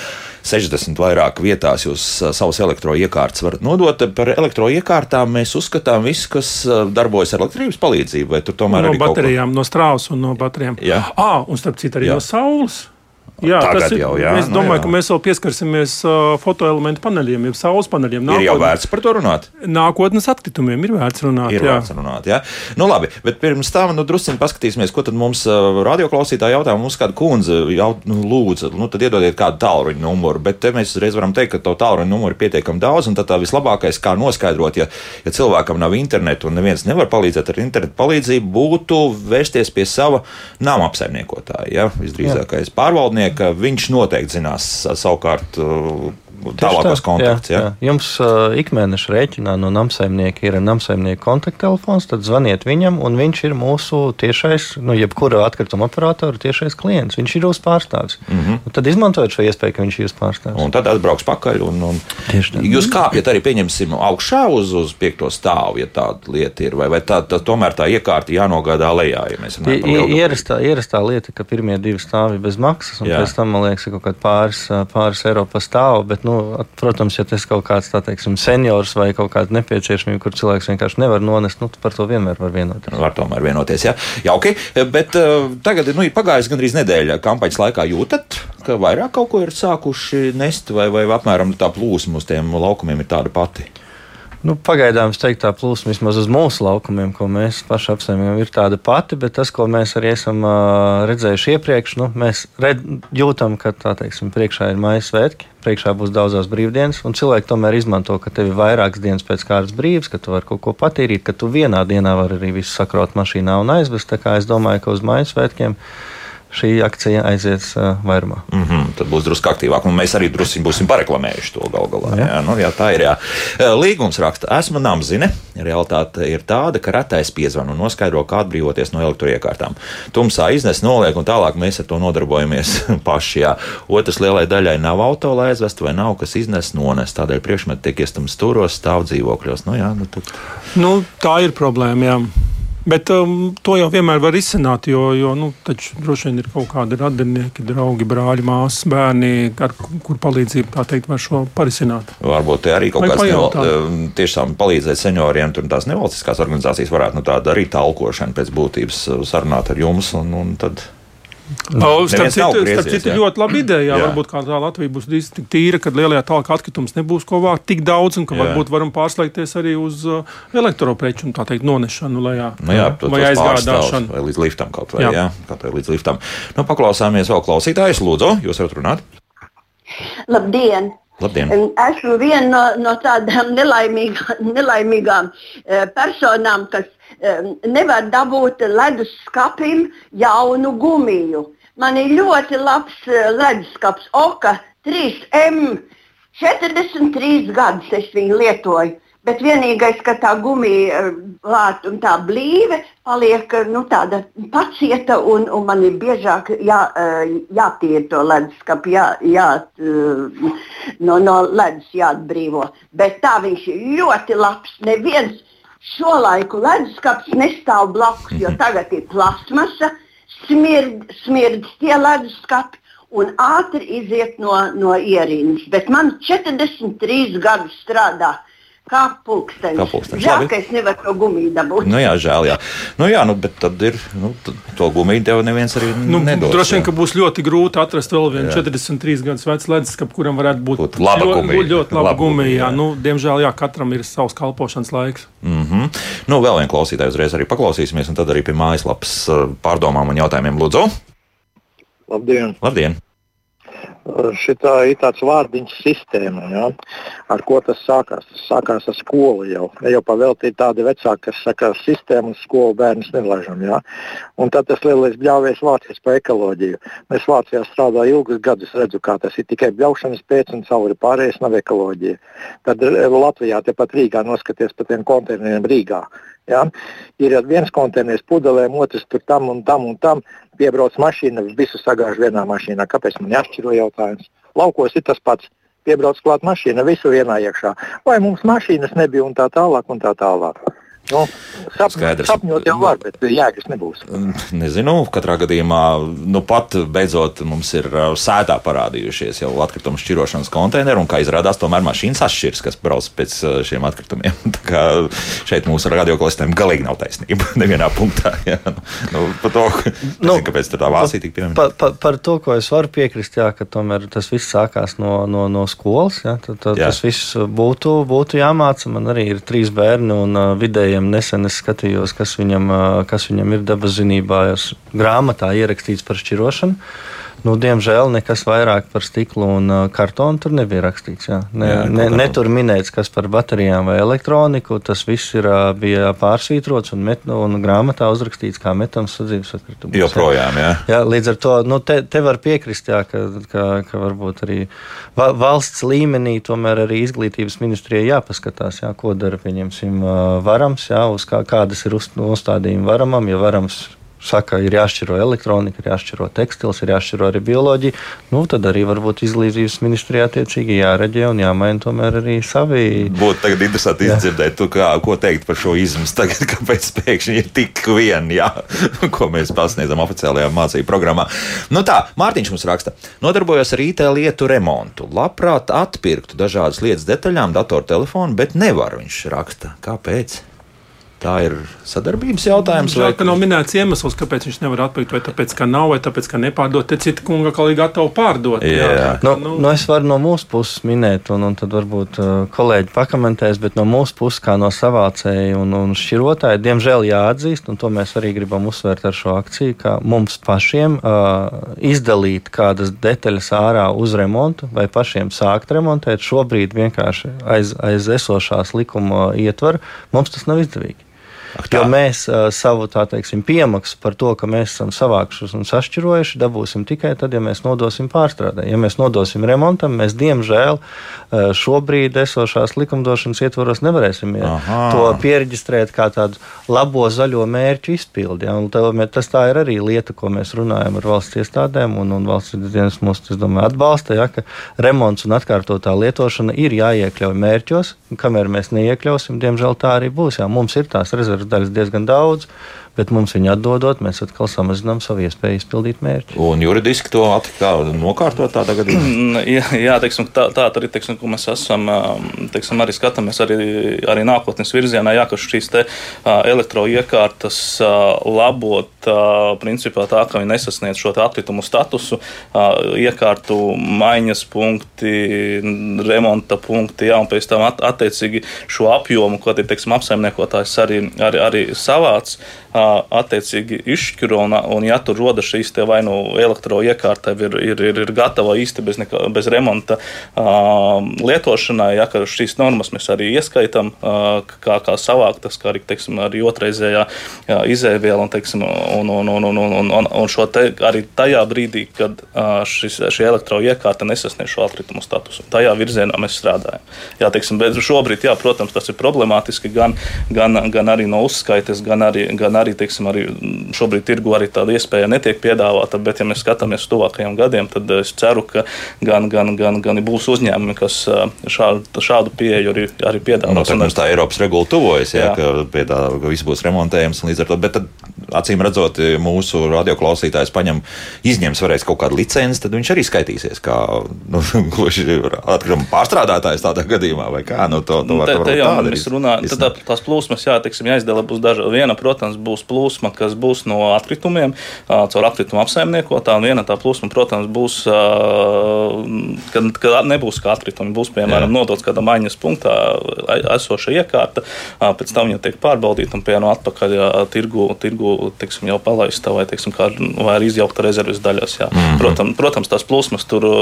60 vairāk vietās jūs savus elektroiekārtas varat nodot. Par elektroiekārtām mēs uzskatām visu, kas darbojas ar elektrības palīdzību. Vai tur tomēr no baterijām, ko... no strāvas un no baterijām? Jā, ah, un starp citu arī Jā. no saules. Jā, Tagad tas ir jau jā. Es nu domāju, jā. ka mēs vēl pieskarsimies fotoelementu paneļiem, jau saules paneļiem. Nākotnes, ir jau vērts par to runāt. Nākotnes atkritumiem ir vērts runāt. Ir jā. vērts runāt, jā. Nu, labi, bet pirms tam nu, druskuļi paskatīsimies, ko tad mums radioklausītāji jautā. Mums kāda kundze jaut, nu, lūdza, nu, tad iedodiet kādu tālruņa numuru. Bet te mēs reiz varam teikt, ka to tālruņa numuru ir pietiekami daudz, un tad tā vislabākais, kā noskaidrot, ja, ja cilvēkam nav interneta un neviens nevar palīdzēt ar internetu palīdzību, būtu vērsties pie sava nama apsaimniekotāja. Ja? Visdrīzākais pārvaldnieka, viņš noteikti zinās savukārt tālākos tā, kontaktus. Jā, ja? jā. Jums uh, ikmēneša rēķinā no namsaimnieka ir namsaimnieka kontakttelefons, tad zvaniet viņam, un viņš ir mūsu tiešais, nu, jebkura atkrituma operatora tiešais klients. Viņš ir jūsu pārstāvis. Mm -hmm. Tad izmantojiet šo iespēju, ka viņš ir jūsu pārstāvis. Un tad atbrauks pakaļ. Un, un jūs kāpjat arī, pieņemsim, augšā uz, uz piekto stāvu, ja tāda lieta ir, vai, vai tā, tā, tomēr tā iekārta jānogādā lejā, ja mēs runājam par ierastā, ierastā lieta, ka pirmie divi stāvi bez maksas, un Jā. pēc tam, man liekas, ir kaut kādi pāris, pāris eiro pa stāvu, bet, nu, nu, protams, ja tas kaut kāds teiksim, seniors vai kaut kāda nepieciešamība, kur cilvēks vienkārši nevar nonest, nu, par to vienmēr var vienoties. Var tomēr vienoties, jā. Jauki, bet uh, tagad nu, ir pagājusi gandrīz nedēļa kampaņas laikā. Jūtat, ka vairāk kaut ko ir sākuši nest vai, vai apmēram tā plūsma uz tiem laukumiem ir tāda pati? Nu, pagaidām es teiktu, tā plūsma vismaz uz mūsu laukumiem, ko mēs paši apsaimniekam, ir tāda pati, bet tas, ko mēs arī esam uh, redzējuši iepriekš, nu, mēs red, jūtam, ka tā teiksim, priekšā ir maija svētki, priekšā būs daudzās brīvdienas, un cilvēki tomēr izmanto, ka tev ir vairākas dienas pēc kārtas brīvs, ka tu vari kaut ko patīrīt, ka tu vienā dienā vari arī visu sakrot mašīnā un aizvest. Tā kā es domāju, ka uz maija svētkiem šī akcija aizies vairumā. Mm -hmm, tad būs drusku aktīvāk, un mēs arī drusku būsim pareklamējuši to gal galā. Jā. Jā, nu, jā, tā ir. Jā. Līgums raksta, esmu namzine. Realtāte ir tāda, ka retais piezvan un noskaidro, kā atbrīvoties no elektroiekārtām. Tumsā iznes, noliek, un tālāk mēs ar to nodarbojamies paši. Jā. Otrs lielai daļai nav auto, lai aizvestu, vai nav kas iznes, nones. Tādēļ priekšmeti tiek iestam stūros, stāv dzīvokļos. Nu, jā, nu, tad... nu, tā ir problēma. Jā. Bet um, to jau vienmēr var izsākt, jo, jo nu, droši vien ir kaut kādi radinieki, draugi, brāļi, māsas, bērni, ar kur palīdzību tā teikt, var šo parisināt. Varbūt arī kaut kāds neval, um, tiešām palīdzēt senioriem, tur tās nevalstiskās organizācijas varētu nu, tādu arī talkošanu pēc būtības sarunāt ar jums. Un, un tad... Oh, starp citu, starp citu ļoti laba ideja. Jā. Varbūt kā tā Latvija būs tik tīra, ka lielajā tālāk atkritums nebūs ko vākt tik daudz, un ka jā. varbūt varam pārslēgties arī uz uh, elektropreču un tā teikt nonešanu lejā. Nu jā, vai aizgādāšanu. Vai līdz liftam kaut vai, jā. jā kaut vai līdz liftam. Nu, paklausāmies vēl klausītājus, lūdzu, jūs varat runāt. Labdien! Labdien. Esmu viena no, no tādām nelaimīgām, nelaimīgām eh, personām, kas nevar dabūt ledus skapim jaunu gumiju. Man ir ļoti labs eh, leduskaps, Oka 3M. 43 gadus es viņu lietoju. Bet vienīgais, ka tā gumija eh, lāta un tā blīve paliek nu, tāda pacieta, un, un man ir biežāk jā, jātīra to leduskapu, jā, jā, no, no ledus jāatbrīvo. Bet tā viņš ir ļoti labs. Neviens Šo laiku leduskapis nestāv blakus, jo mhm. tagad ir plasmasa, smird, smird tie leduskapi un ātri iziet no, no ierīnas. Bet man 43 gadus strādā Kā pulkstenis. Kā pulkstenis. Žēl, ka es nevaru to gumiju dabūt. Nu jā, žēl, jā. Nu jā, nu, bet tad ir, nu, to gumiju tev neviens arī nu, nedos. Droši vien, ka būs ļoti grūti atrast vēl vienu jā. 43 gadus vecu leduskapu, kuram varētu būt, būt laba ļoti, gumija. Ļoti laba, laba gumija, jā. jā. Nu, diemžēl, jā, katram ir savs kalpošanas laiks. Mm -hmm. Nu, vēl vien klausītāju uzreiz arī paklausīsimies, un tad arī pie mājaslapas eh, pārdomām un jautājumiem lūdzu. Labdien! Labdien šitā ir tāds vārdiņš sistēma, ja? ar ko tas sākās. Tas sākās ar skolu jau. Jau pavēltīt tādi vecāki, kas saka, sistēma uz skolu bērnus nelaižam. Ja? Un tad tas lielais bļāvies Vācijas par ekoloģiju. Mēs Vācijā strādājam ilgus gadus, redzu, kā tas ir tikai bļaušanas pēc un cauri pārējais nav ekoloģija. Tad Latvijā, tepat Rīgā, noskaties pa tiem konteineriem Rīgā. Ja? Ir viens konteiners pudelēm, otrs tur tam un tam un tam. Piebrauc mašīna, visu sagāž vienā mašīnā. Kāpēc man jāšķiro jautājums? Laukos ir tas pats. piebrauc klāt mašīna, visu vienā iekšā. Vai mums mašīnas nebija un tā tālāk un tā tālāk. Nu, sapņot, Skaidrs. sapņot jau var, bet jēgas nebūs. Nezinu, katrā gadījumā, nu pat beidzot mums ir uh, sētā parādījušies jau atkritumu šķirošanas konteineri, un kā izrādās, tomēr mašīnas atšķiras, kas brauc pēc uh, šiem atkritumiem. Tā kā šeit mūsu radioklastiem galīgi nav taisnība nevienā punktā. Jā. Nu, par to, Nu, nezinu, kāpēc tā Vācija tik pieminēta. Pa, pa, par to, ko es varu piekrist, jā, ka tomēr tas viss sākās no, no, no skolas. Jā, tad, tad Jā. tas viss būtu, būtu jāmāca. Man arī ir trīs bērni, un uh, vidējiem nesen es skatījos, kas viņam, kas viņam ir dabas zinībās grāmatā ierakstīts par šķirošanu. Nu, diemžēl nekas vairāk par stiklu un uh, kartonu tur nebija rakstīts. Jā. Ne, Jā, ne, ne tur minēts, kas par baterijām vai elektroniku. Tas viss ir, ā, bija pārsvītrots un, met, un grāmatā uzrakstīts kā metams sadzīves atkritumus. jā. Joprojām, jā. Jā, līdz ar to nu, te, te var piekrist, jā, ka, ka, ka varbūt arī va, valsts līmenī tomēr arī izglītības ministrijai jāpaskatās, jā, ko dara pieņemsim ā, varams, jā, uz kā, kādas ir uz, uzstādījumi varamam, ja varams. Saka, ir jāšķiro elektronika, ir jāšķiro tekstils, ir jāšķiro arī bioloģija. Nu, tad arī varbūt izglītības ministrijā attiecīgi jāreģē un jāmaina tomēr arī savi. Būtu tagad interesanti izdzirdēt, tu, kā, ko teikt par šo izmismu. Tagad, kāpēc pēkšņi ir tik vien, jā, ko mēs pasniedzam oficiālajā mācību programmā. Nu tā, Mārtiņš mums raksta, nodarbojos ar IT lietu remontu. Labprāt atpirktu dažādas lietas detaļām, datortelefonu, bet nevaru, viņš raksta. Kāpēc? Tā ir sadarbības jautājums. Žēl, ka nav minēts iemesls, kāpēc viņš nevar atpirkt. Vai tāpēc, ka nav, vai tāpēc, ka nepārdod. Te citi kunga kā gatavi pārdot. Jā. Nu, nu, nu es varu no mūsu puses minēt, un, un tad varbūt uh, kolēģi pakamentēs, bet no mūsu puses, kā no savācēja un, un šķirotāja, diemžēl jāatzīst, un to mēs arī gribam uzsvērt ar šo akciju, ka mums pašiem uh, izdalīt kādas detaļas ārā uz remontu vai pašiem sākt remontēt, šobrīd vienkārši aiz, aiz esošās likuma ietvaru, mums tas nav izdevīgi. Jo mēs uh, savu teiksim, piemaksu par to, ka mēs esam savākuši un sašķirojuši, dabūsim tikai tad, ja mēs nodosim pārstrādē. Ja mēs nodosim remontam, mēs diemžēl uh, šobrīd esošās likumdošanas ietvaros nevarēsim ja, to pieregistrēt kā tādu labo zaļo mērķu izpildi. Ja, un tā, tas tā ir arī lieta, ko mēs runājam ar valsts iestādēm, un, un valsts dienas es domāju, atbalsta, ja, ka remonts un atkārtotā lietošana ir jāiekļauj mērķos. Kamēr mēs neiekļausim, diemžēl tā arī būs. Jā. Mums ir tās rezerves daļas diezgan daudz, bet mums viņu atdodot, mēs atkal samazinām savu iespēju izpildīt mērķi. Un juridiski to atkal nokārtot tādā gadījumā. Mm, Jā, jā teiksim, tā, tā arī teiksim, ko mēs esam, ām, teiksim, arī skatāmies arī, arī nākotnes virzienā, jā, ka šīs te, ā, elektroiekārtas ā, labot, ā, principā tā, ka viņi nesasniedz šo te atkritumu statusu, iekārtu maiņas punkti, remonta punkti, jā, un pēc tam at, attiecīgi šo apjomu, ko tie, teiksim, apsaimniekotājs arī, arī, arī savāc, ā, attiecīgi izšķiro, un, un ja tur rodas šīs vai nu elektroiekārta ir, ir, ir, ir gatava īsti bez, nekā, bez remonta lietošanai, ja šīs normas mēs arī ieskaitām, kā, kā savāktas, kā arī, teiksim, arī otrreizējā jā, izēviela, un, teiksim, un, un, un, un, un, un, un šo te arī tajā brīdī, kad šis, šī elektroiekārta nesasniedz šo atkritumu statusu. Tajā virzienā mēs strādājam. Jā, teiksim, bet šobrīd, jā, protams, tas ir problemātiski gan, gan, gan arī no uzskaites, gan arī, gan arī, teiksim, arī šobrīd tirgu arī tāda iespēja netiek piedāvāta, bet, ja mēs skatāmies uz tuvākajiem gadiem, tad es ceru, ka gan, gan, gan, gan būs uzņēmumi, kas ā, šādu, šādu pieeju arī, arī Nu, piedāvās. tā, Un mums tā Eiropas regula tuvojas, jā, Jā. ka, pie tā, ka viss būs remontējams. un līdz ar to- Bet, tad, acīm redzot, mūsu radioklausītājs paņem, izņems varēs kaut kādu licenci, tad viņš arī skaitīsies kā nu, gluži atkrituma pārstrādātājs tādā gadījumā. vai Kā, nu, to, to var, te, te jau mēs runājam, tad tā, tās plūsmas, jā, teiksim, jāizdala būs dažādi. Viena, protams, būs plūsma, kas būs no atkritumiem, caur atkritumu apsaimniekotā, un viena tā plūsma, protams, būs, kad, kad nebūs kā atkritumi, būs, piemēram, Jā. nodots kādā maiņas punktā esoša iekārta, pēc tam viņa tiek pārbaudīta un pieno atpakaļ tirgu, tirgu teiksim, jau palaista vai, teiksim, kā, vai arī izjaukta rezerves daļās. Mm. -hmm. protams, protams, tās plūsmas tur ā,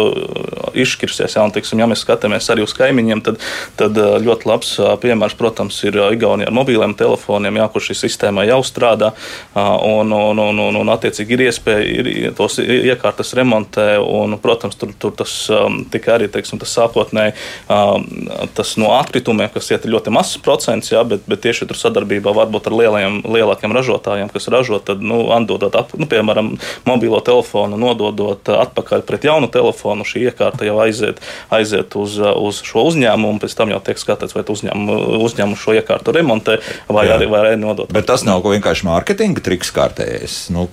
izšķirsies, jā, un, teiksim, ja mēs skatāmies arī uz kaimiņiem, tad, tad ā, ļoti labs ā, piemērs, protams, ir Igaunija ar mobiliem telefoniem, jā, kur šī sistēma jau strādā, un, un, un, un, un attiecīgi ir iespēja ir, tos iekārtas remontē, un, protams, tur, tur tas um, tika arī, teiksim, tas sākotnēji, um, tas no atkritumiem, kas iet ļoti mazs procents, jā, bet, bet tieši tur sadarbībā varbūt ar lielajiem, lielākiem ražotājiem, kas ražot, tad, nu, atdodot, ap, nu, piemēram, mobilo telefonu, nododot atpakaļ pret jaunu telefonu, šī iekārta jau aiziet, aiziet uz, uz šo uzņēmumu, pēc tam jau tiek skatīts, vai uzņēmumu, uzņēmumu šo iekārtu remontē vai Jā. arī, vai arī nodot. Bet tas nav vienkārši mārketinga triks kārtējais. Nu,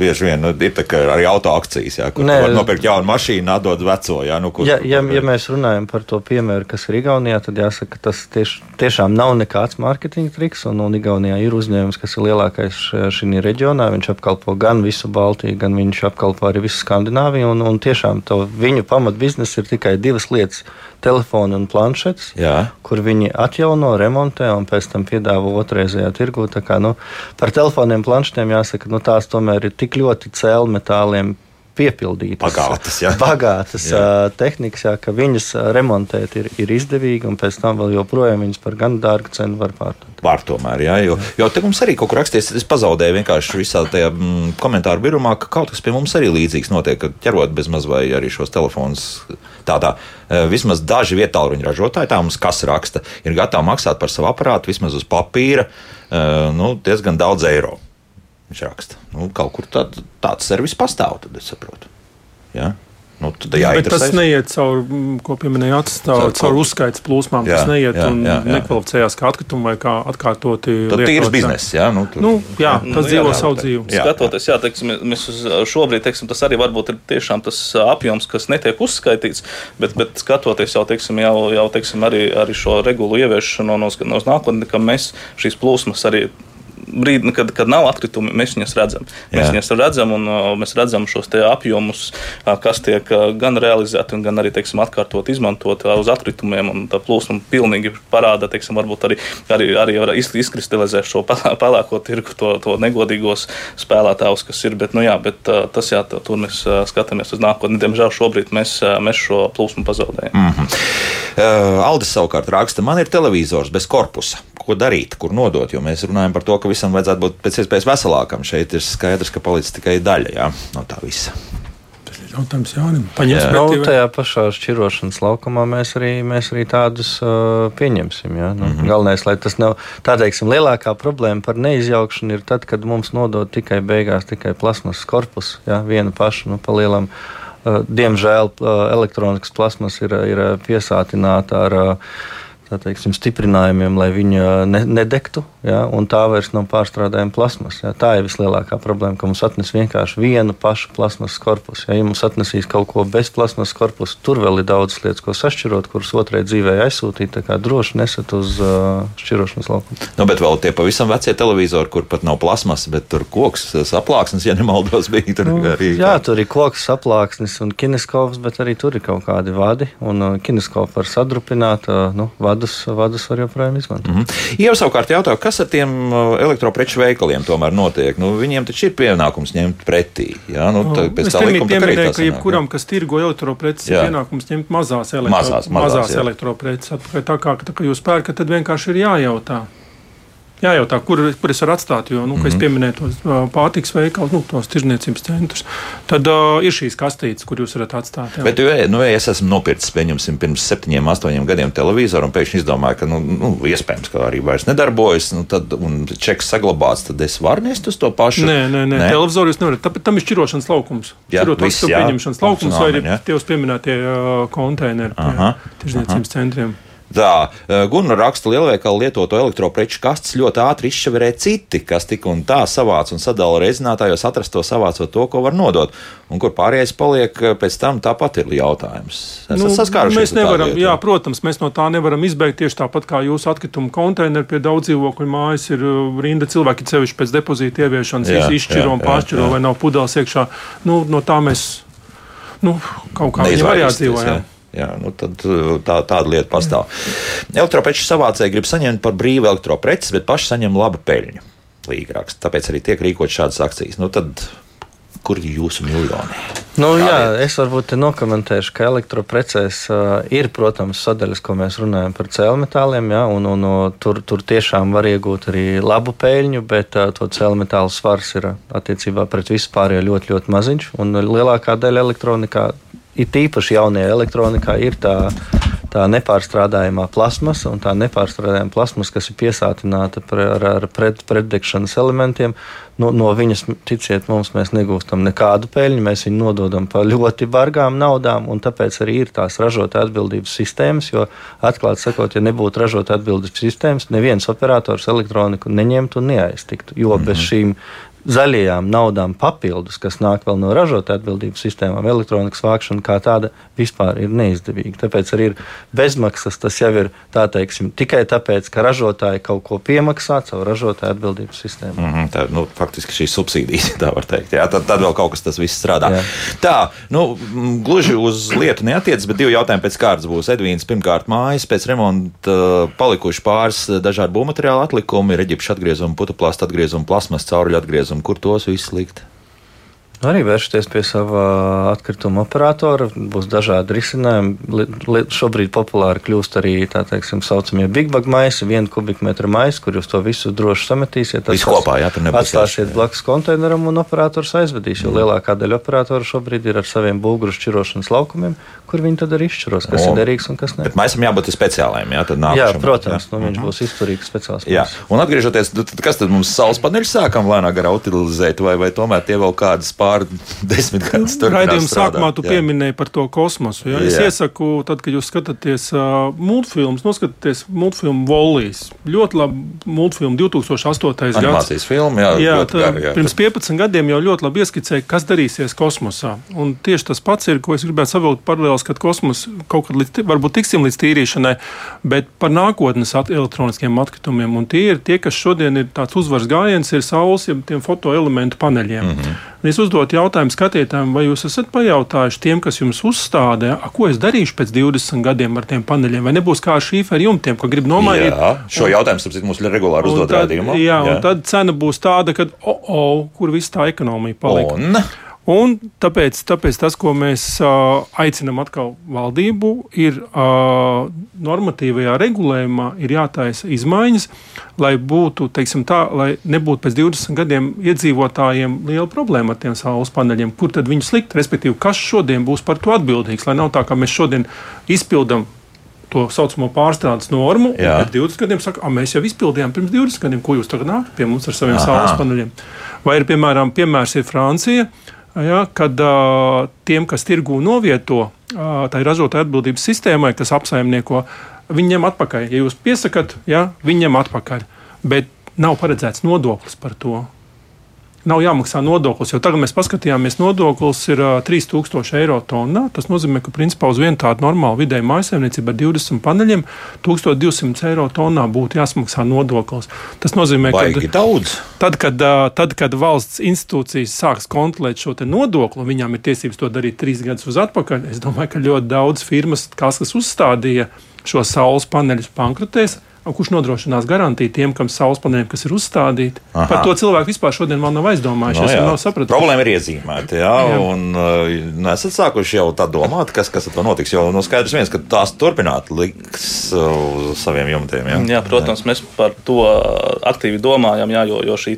bieži vien nu, ir arī auto akcijas, jā, kur var nopirkt jaunu mašīnu, atdot veco. Jā, nu, kur, ja, ja, ja mēs runājam par to piemēru, kas ir Igaunijā, tad jāsaka, ka tas tieš, tiešām nav nekāds mārketinga triks. Un, un Igaunijā ir uzņēmums, kas ir lielākais šajā reģionā. Viņš apkalpo gan visu Baltiju, gan viņš apkalpo arī visu Skandināviju. Un, un tiešām to viņu pamatbiznesa ir tikai divas lietas - telefoni un planšetes, Jā. kur viņi atjauno, remontē un pēc tam piedāvā otrreizējā tirgū. Kā, nu, par telefoniem, planšetēm jāsaka, nu, tās tomēr ir tik ļoti cēlmetāliem piepildītas, bagātas, jā. bagātas jā. Tehnikas, jā, ka viņas remontēt ir, ir izdevīgi, un pēc tam vēl joprojām viņas par gan dārgu cenu var pārdot. Var tomēr, jā, jo, jo te mums arī kaut kur rakstīts, es pazaudēju vienkārši visā tajā mm, komentāru birumā, ka kaut kas pie mums arī līdzīgs notiek, ka ķerot bez maz vai arī šos telefonus tādā. Vismaz daži vietāluņu ražotāji, tā mums kas raksta, ir gatavi maksāt par savu aparātu vismaz uz papīra nu, diezgan daudz eiro. Viņš raksta, nu, kaut kur tād, tāds servis pastāv, tad es saprotu. Ja? Nu, jā, bet tas neiet caur, mm, ko pieminēja atstāv, caur, caur uzskaits plūsmām. Jā, tas neiet jā, un jā, jā. nekvalificējās kā atkritumi vai kā atkārtoti. Tas ir bizness, jā? Nu, tur... nu, jā, tas nu, dzīvo jā, savu dzīvi. Jā, Skatoties, jā, teiksim, mēs šobrīd, teiksim, tas arī varbūt ir tiešām tas apjoms, kas netiek uzskaitīts, bet, bet skatoties jau, teiksim, jau, jau teiksim, arī, arī šo regulu ieviešanu no, no, no nākotnes, ka mēs šīs plūsmas arī brīdi, nu, kad, kad nav atkritumi, mēs viņus redzam. Jā. Mēs viņus redzam un uh, mēs redzam šos apjomus, uh, kas tiek uh, gan realizēti, gan arī teiksim, atkārtot, izmantot uz atkritumiem. Tā plūsma pilnīgi parāda, teiksim, varbūt arī, arī, arī var izkristalizēt šo pelēko tirgu, to, to negodīgos spēlētājus, kas ir. Bet, nu, jā, bet tas jā, tur mēs skatāmies uz nākotni. Diemžēl šobrīd mēs, mēs šo plūsmu pazaudējam. Mm -hmm. uh, Aldis savukārt raksta, man ir televizors bez korpusa. Ko darīt, kur nodot? Jo mēs runājam par to, ka visam vajadzētu būt pēc iespējas veselākam. Šeit ir skaidrs, ka palicis tikai daļa jā, no tā visa. Jautājums Jānim. Paņems jā. Nu, tajā pašā šķirošanas laukumā mēs arī, mēs arī tādus uh, pieņemsim. Ja? Nu, mm -hmm. Galvenais, lai tas nav tā, teiksim, lielākā problēma par neizjaukšanu ir tad, kad mums nodod tikai beigās tikai plasmas korpusu, ja? vienu pašu, nu, pa lielam. Uh, diemžēl uh, elektroniskas plasmas ir, ir piesātināta ar uh, teiksim, stiprinājumiem, lai viņa ne, nedegtu. Ja, tā vairs nav pārstrādājama plasmas. Ja. Tā ir vislielākā problēma, ka mums atnes vienkārši vienu pašu plasmas korpusu. Ja, ja mums atnesīs kaut ko bez plasmas korpusa, tur vēl ir daudz lietas, ko sašķirot, kuras otrē dzīvē aizsūtīt. Tā kā droši nesat uz uh, šķirošanas laukumu. Nu, bet vēl tie pavisam vecie televizori, kur pat nav plasmas, bet tur koks, saplāksnis, ja nemaldos, bija tur nu, arī. Jā, tur ir koks, saplāksnis un kineskops, bet arī tur ir kaut kādi vadi. Un uh, kineskopu var sadrupināt. Uh, nu, vadi vadus, vadus var joprojām izmantot. Mm -hmm. Jau savukārt jautā, kas ar tiem uh, elektropreču veikaliem tomēr notiek? Nu, viņiem taču ir pienākums ņemt pretī. Jā, nu, tā, pēc tam pieminēju, ka jebkuram, kas tirgo elektropreces, ir pienākums ņemt mazās, elektro, mazās, mazās, mazās elektropreces. Tā kā, tā kā jūs pērkat, tad vienkārši ir jājautā jājautā, kur, kur es varu atstāt. Jo, nu, mm -hmm. es mhm. pieminēju tos pārtiks veikalus, nu, tos tirzniecības centrus. Tad uh, ir šīs kastītes, kur jūs varat atstāt. Jā. Bet, nu, ja es esmu nopircis, pieņemsim, pirms septiņiem, astoņiem gadiem televizoru un pēkšņi izdomāju, ka, nu, nu iespējams, ka arī vairs nedarbojas, nu, tad, un čeks saglabāts, tad es varu nest uz to pašu. Nē, nē, nē. nē. televizoru jūs nevarat. Tāpēc tam ir šķirošanas laukums. Jā, viss, jā, pieņemšanas laukums vai arī tie uz pieminētie uh, konteineri tirzniecības centriem. Tā Gunna raksta, lielveikala lietoto elektropreču kastes ļoti ātri izšaverē citi, kas tik un tā savāc un sadala reizinātājos, atrast to savācot to, ko var nodot. Un kur pārējais paliek, pēc tam tāpat ir jautājums. Esat nu, mēs nevaram, jā, protams, mēs no tā nevaram izbeigt tieši tāpat kā jūsu atkritumu konteineru pie daudz dzīvokļu mājas ir rinda cilvēki cevišķi pēc depozīta ieviešanas, jā, izšķiro jā, un pāršķiro, vai nav pudeles iekšā. Nu, no tā mēs nu, kaut kā jādzīvojam. Jā. Jā, nu tad, uh, tā, tāda lieta pastāv. Elektropreču savācēji grib saņemt par brīvu elektropreces, bet paši saņem labu peļņu. Līgraksts. Tāpēc arī tiek rīkot šādas akcijas. Nu, tad, kur ir jūsu miljoni? Nu, jā, es varbūt nokomentēšu, ka elektroprecēs uh, ir, protams, sadaļas, ko mēs runājam par cēlmetāliem, jā, un, un, un tur, tur tiešām var iegūt arī labu peļņu, bet uh, to cēlmetālu svars ir attiecībā pret vispārējo ļoti, ļoti maziņš, un lielākā daļa elektronikā it īpaši jaunajā elektronikā ir tā tā nepārstrādājamā plasmasa un tā nepārstrādājama plasmasa, kas ir piesātināta ar, ar pret, pretdegšanas elementiem, no, no viņas, ticiet mums, mēs negūstam nekādu peļņu. Mēs viņu nododam par ļoti bargām naudām, un tāpēc arī ir tās ražotāja atbildības sistēmas. Jo, atklāti sakot, ja nebūtu ražotāja atbildības sistēmas, neviens operators elektroniku neņemtu un neaiztiktu. Jo bez mhm. šīm zaļajām naudām papildus, kas nāk vēl no ražotāja atbildības sistēmām, elektronikas vākšana kā tāda vispār ir neizdevīga. Tāpēc arī ir bezmaksas. Tas jau ir tā teiksim, tikai tāpēc, ka ražotāji kaut ko piemaksā caur ražotāja atbildības sistēmu. Mm -hmm, tā nu, faktiski šīs subsīdijas, tā var teikt. Jā, tad, tad vēl kaut kas tas viss strādā. Jā. Tā, nu, gluži uz lietu neatiecas, bet divi jautājumi pēc kārtas būs. Edvīns, pirmkārt, mājas pēc remonta palikuši pāris dažādi būvmateriāli atlikumi, ir eģipšu atgriezumi, putuplāsta atgriezumi, plasmas cauruļu atgriezumi un kur tos visus likt? Arī vēršties pie sava atkrituma operatora. Būs dažādi risinājumi. Šobrīd populāri kļūst arī tā teiksim, saucamie big bag maisi, viena kubikmetra maisi, kur jūs to visu droši sametīsiet. Visu kopā, jā, tur nebūs. Atstāsiet blakus konteineram un operators aizvedīs, jo mm. lielākā daļa operatoru šobrīd ir ar saviem bulguru šķirošanas laukumiem, kur viņi tad arī izšķiros, kas o, ir derīgs un kas nē. Bet maisam jābūt speciālajiem, jā. Jā, protams, jā. Nu, viņš mm -hmm. būs izturīgs speciāls. Jā, un atgriežoties, tad kas tad mums saules paneļus sākam lēnāk garā utilizēt, vai, vai tomēr tie vēl kādas pār pār desmit gadus tur Raidījuma sākumā tu jā. pieminēji par to kosmosu. Ja? Es jā. iesaku, tad, kad jūs skatāties uh, multfilmus, noskatieties multfilmu Volijas. Ļoti labi multfilmu 2008. gads. Animācijas filma, jā, jā, tā, gar, jā. Pirms 15 gadiem jau ļoti labi ieskicēja, kas darīsies kosmosā. Un tieši tas pats ir, ko es gribētu savilkt paralēlis, kad kosmos kaut kad līdz, varbūt tiksim līdz tīrīšanai, bet par nākotnes at elektroniskiem atkritumiem. Un tie ir tie, kas šodien ir tāds uzvaras gājiens, ir saules, ja tiem fotoelementu paneļiem. Mm -hmm. Es uzdotu jautājumu skatītājiem, vai jūs esat pajautājuši tiem, kas jums uzstādīja, ko es darīšu pēc 20 gadiem ar tiem paneļiem, vai nebūs kā šīferu jumtiem, ko grib nomainīt. Jā, šo un, jautājumu sapsit, mums regulāri uzdod rādījumā. Jā, jā, un tad cena būs tāda, ka, oh, oh, kur viss tā ekonomija paliek. Un? Un tāpēc, tāpēc tas, ko mēs uh, aicinām atkal valdību, ir uh, normatīvajā regulējumā ir jātaisa izmaiņas, lai būtu, teiksim tā, lai nebūtu pēc 20 gadiem iedzīvotājiem liela problēma ar tiem saules paneļiem. Kur tad viņus likt? Respektīvi, kas šodien būs par to atbildīgs? Lai nav tā, ka mēs šodien izpildām to saucamo pārstrādes normu. Pēc 20 gadiem saka, mēs jau izpildījām pirms 20 gadiem, ko jūs tagad nākat pie mums ar saviem Aha. saules paneļiem. Vai ir piemēram, piemērs ir Francija ja, kad uh, tiem, kas tirgū novieto uh, tai ražotāju atbildības sistēmai, kas apsaimnieko, viņi ņem atpakaļ. Ja jūs piesakat, ja, viņi ņem atpakaļ. Bet nav paredzēts nodoklis par to nav jāmaksā nodoklis. Jo tagad mēs paskatījāmies, nodoklis ir uh, 3000 eiro tonnā. Tas nozīmē, ka principā uz vienu tādu normālu vidēju mājsaimniecību ar 20 paneļiem 1200 eiro tonnā būtu jāsmaksā nodoklis. Tas nozīmē, ka daudz. Tad, kad, uh, tad, kad valsts institūcijas sāks kontrolēt šo nodokli, viņām ir tiesības to darīt trīs gadus uz atpakaļ. Es domāju, ka ļoti daudz firmas, kas uzstādīja šo saules paneļus, bankrotēs kurš nodrošinās garantiju tiem, kam saules paneļiem, kas ir uzstādīti. Aha. Par to cilvēku vispār šodien vēl nav aizdomājušies. No, nav Problēma ir iezīmēta. Jā, jā. un uh, nesat sākuši jau tā domāt, kas, kas ar to notiks. Jo nu, skaidrs viens, ka tās turpināt liks uz saviem jumtiem. Jā, jā protams, jā. mēs par to aktīvi domājam, jā, jo, jo šī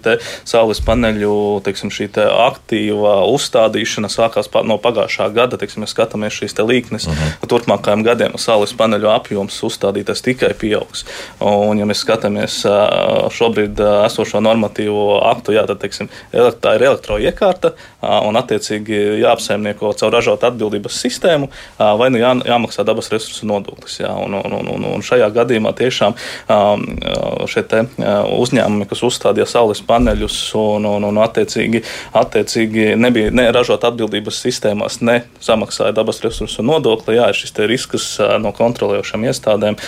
saules paneļu teiksim, aktīva uzstādīšana sākās no pagājušā gada. Teiksim, mēs skatāmies šīs līknes. Uh mhm. -huh. Turpmākajiem gadiem saules paneļu apjoms uzstādītais tikai pieaugs. Un, ja mēs skatāmies šobrīd esošo normatīvo aktu, jā, tad teiksim, tā ir elektroiekārta un attiecīgi jāapsaimnieko caur ražotu atbildības sistēmu, vai nu jā, jāmaksā dabas resursu nodoklis. Jā, un, un, un, un šajā gadījumā tiešām šie uzņēmumi, kas uzstādīja saules paneļus un, un, un attiecīgi, attiecīgi nebija ne ražot atbildības sistēmās, ne samaksāja dabas resursu nodokli, jā, ir šis risks no kontrolējošām iestādēm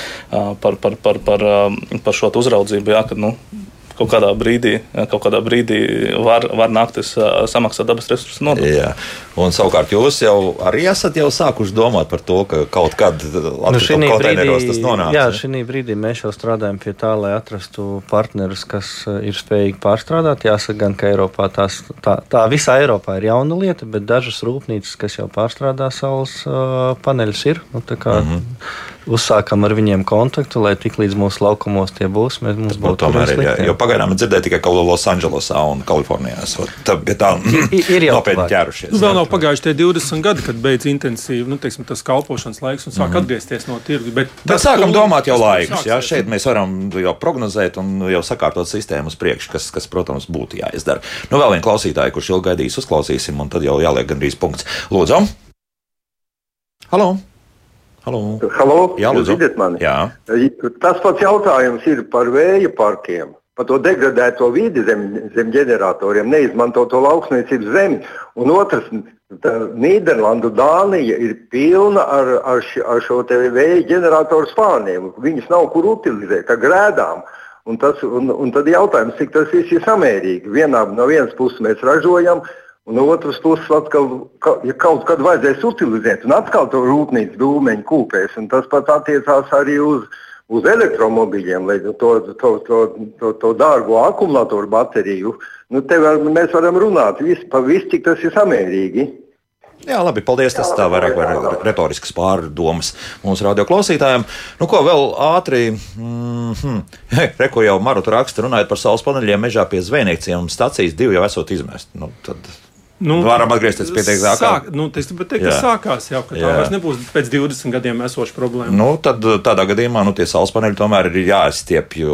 par, par, par, par par, par šo uzraudzību, jā, kad nu, kaut kādā brīdī, kaut kādā brīdī var, var nākties samaksāt dabas resursu nodokli. Jā. Un savukārt jūs jau arī esat jau sākuši domāt par to, ka kaut kad nu, konteineros tas nonāks. Jā, šī brīdī mēs jau strādājam pie tā, lai atrastu partnerus, kas ir spējīgi pārstrādāt. Jāsaka gan, ka Eiropā tās, tā, tā visā Eiropā ir jauna lieta, bet dažas rūpnīcas, kas jau pārstrādā saules uh, paneļus, ir. Nu, kā, uzsākam ar viņiem kontaktu, lai tik līdz mūsu laukumos tie būs. Mēs, mums būtu tomēr ir. Jā, jo pagaidām dzirdēju tikai kaut ko Losandželosā un Kalifornijā. Tā, tā I- ir jau nopietni ķērušies. Nu, vēl nav pagājuši tie 20 gadi, kad beidz intensīvi nu, teiksim, tas kalpošanas laiks un sāk mm -hmm. atgriezties no tirgus. Bet. Bet sākam tūlīt- domāt jau laikus. Jā, šeit mēs varam jau prognozēt un jau sakārtot sistēmu uz priekšu, kas, kas, protams, būtu jāizdara. Nu, vēl viena klausītāja, kurš ilgi gaidīs, uzklausīsim, un tad jau jāliek gandrīz punkts. Lūdzu! Halo! Halo! Halo, Jā, jūs dzirdat mani? Jā. Tas pats jautājums ir par vēja parkiem. Par to degradēto vidi zem, zem ģeneratoriem, neizmantoto lauksniecības zemi. Un otrs, Nīderlanda, Dānija ir pilna ar, ar, ar šo vēja ģeneratoru spārniem. Viņus nav kur utilizēt, kā grēdām. Un, tas, un, un tad jautājums, cik tas viss ir samērīgi. Vienā, no vienas puses mēs ražojam, un no otras puses atkal, ka, ja kaut kad vajadzēs utilizēt, un atkal to rūpnīcu dūmeņu kūpēs. Un tas pat attiecās arī uz, uz elektromobīļiem, lai to, to, to, to, to dārgo akumulātoru bateriju. Nu, te var, mēs varam runāt vis, par visu, cik tas ir samērīgi. Jā, labi, paldies. Tas tā vairāk var retorisks pārdomas mūsu radioklausītājiem. Nu, ko vēl ātri? Mm -hmm. Reku jau Maruta raksta, runājot par saules paneļiem mežā pie zvejniecības stacijas, divi jau esot izmest. Nu, tad Nu, varam atgriezties pie tā, kā Sāk, nu, es teikt, ka Jā. sākās jau, ka tā Jā. vairs nebūs pēc 20 gadiem esoša problēma. Nu, tad tādā gadījumā nu, tie saules paneļi tomēr ir jāizstiepj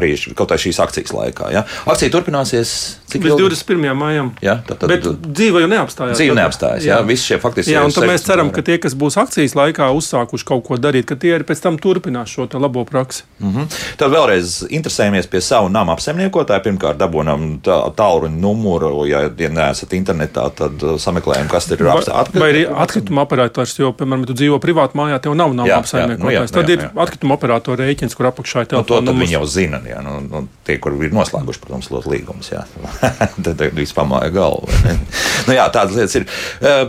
arī kaut kā šīs akcijas laikā. Ja? Akcija turpināsies cik Līdz ilgi? 21. maijam. Jā, tad, tad, Bet dzīve jau neapstājās. dzīve Tad- neapstājas. Jā, visi šie faktiski Jā, ir un tad mēs 16 ceram, ka tie, kas būs akcijas laikā uzsākuši kaut ko darīt, ka tie arī pēc tam turpinās šo labo praksi. Mhm. Tad vēlreiz interesējamies pie savu nama apsaimniekotāja. Pirmkārt, dabūjam tā- tālruņa numuru. Ja, ja neesat internetā, tad uh, sameklējam, kas ir apstākļi. vai arī atkrituma operators, jo, piemēram, tu dzīvo privāti mājā, tev nav Jā, nama jā, nu jā, apsaimniekotājs. nu Tad jā, ir atkrituma operatora rēķins, kur apakšā ir Nu, to tad viņi jau zina. Jā, nu, nu, tie, kur ir noslēguši, protams, ļoti līgumus. jā. tad tad viss pamāja galvu. nu, jā, tādas lietas ir.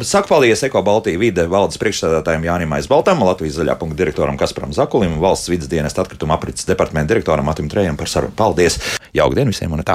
Saku paldies Eko Baltijas vide valdes priekšstādātājiem Jānim Aizbaltam, Latvijas zaļā punkta direktoram Kasparam Zakulim un valsts vidas dienas atkrituma aprits departamenta direktoram Matim Trējam par sarunu. Paldies! Jauka diena visiem un tā!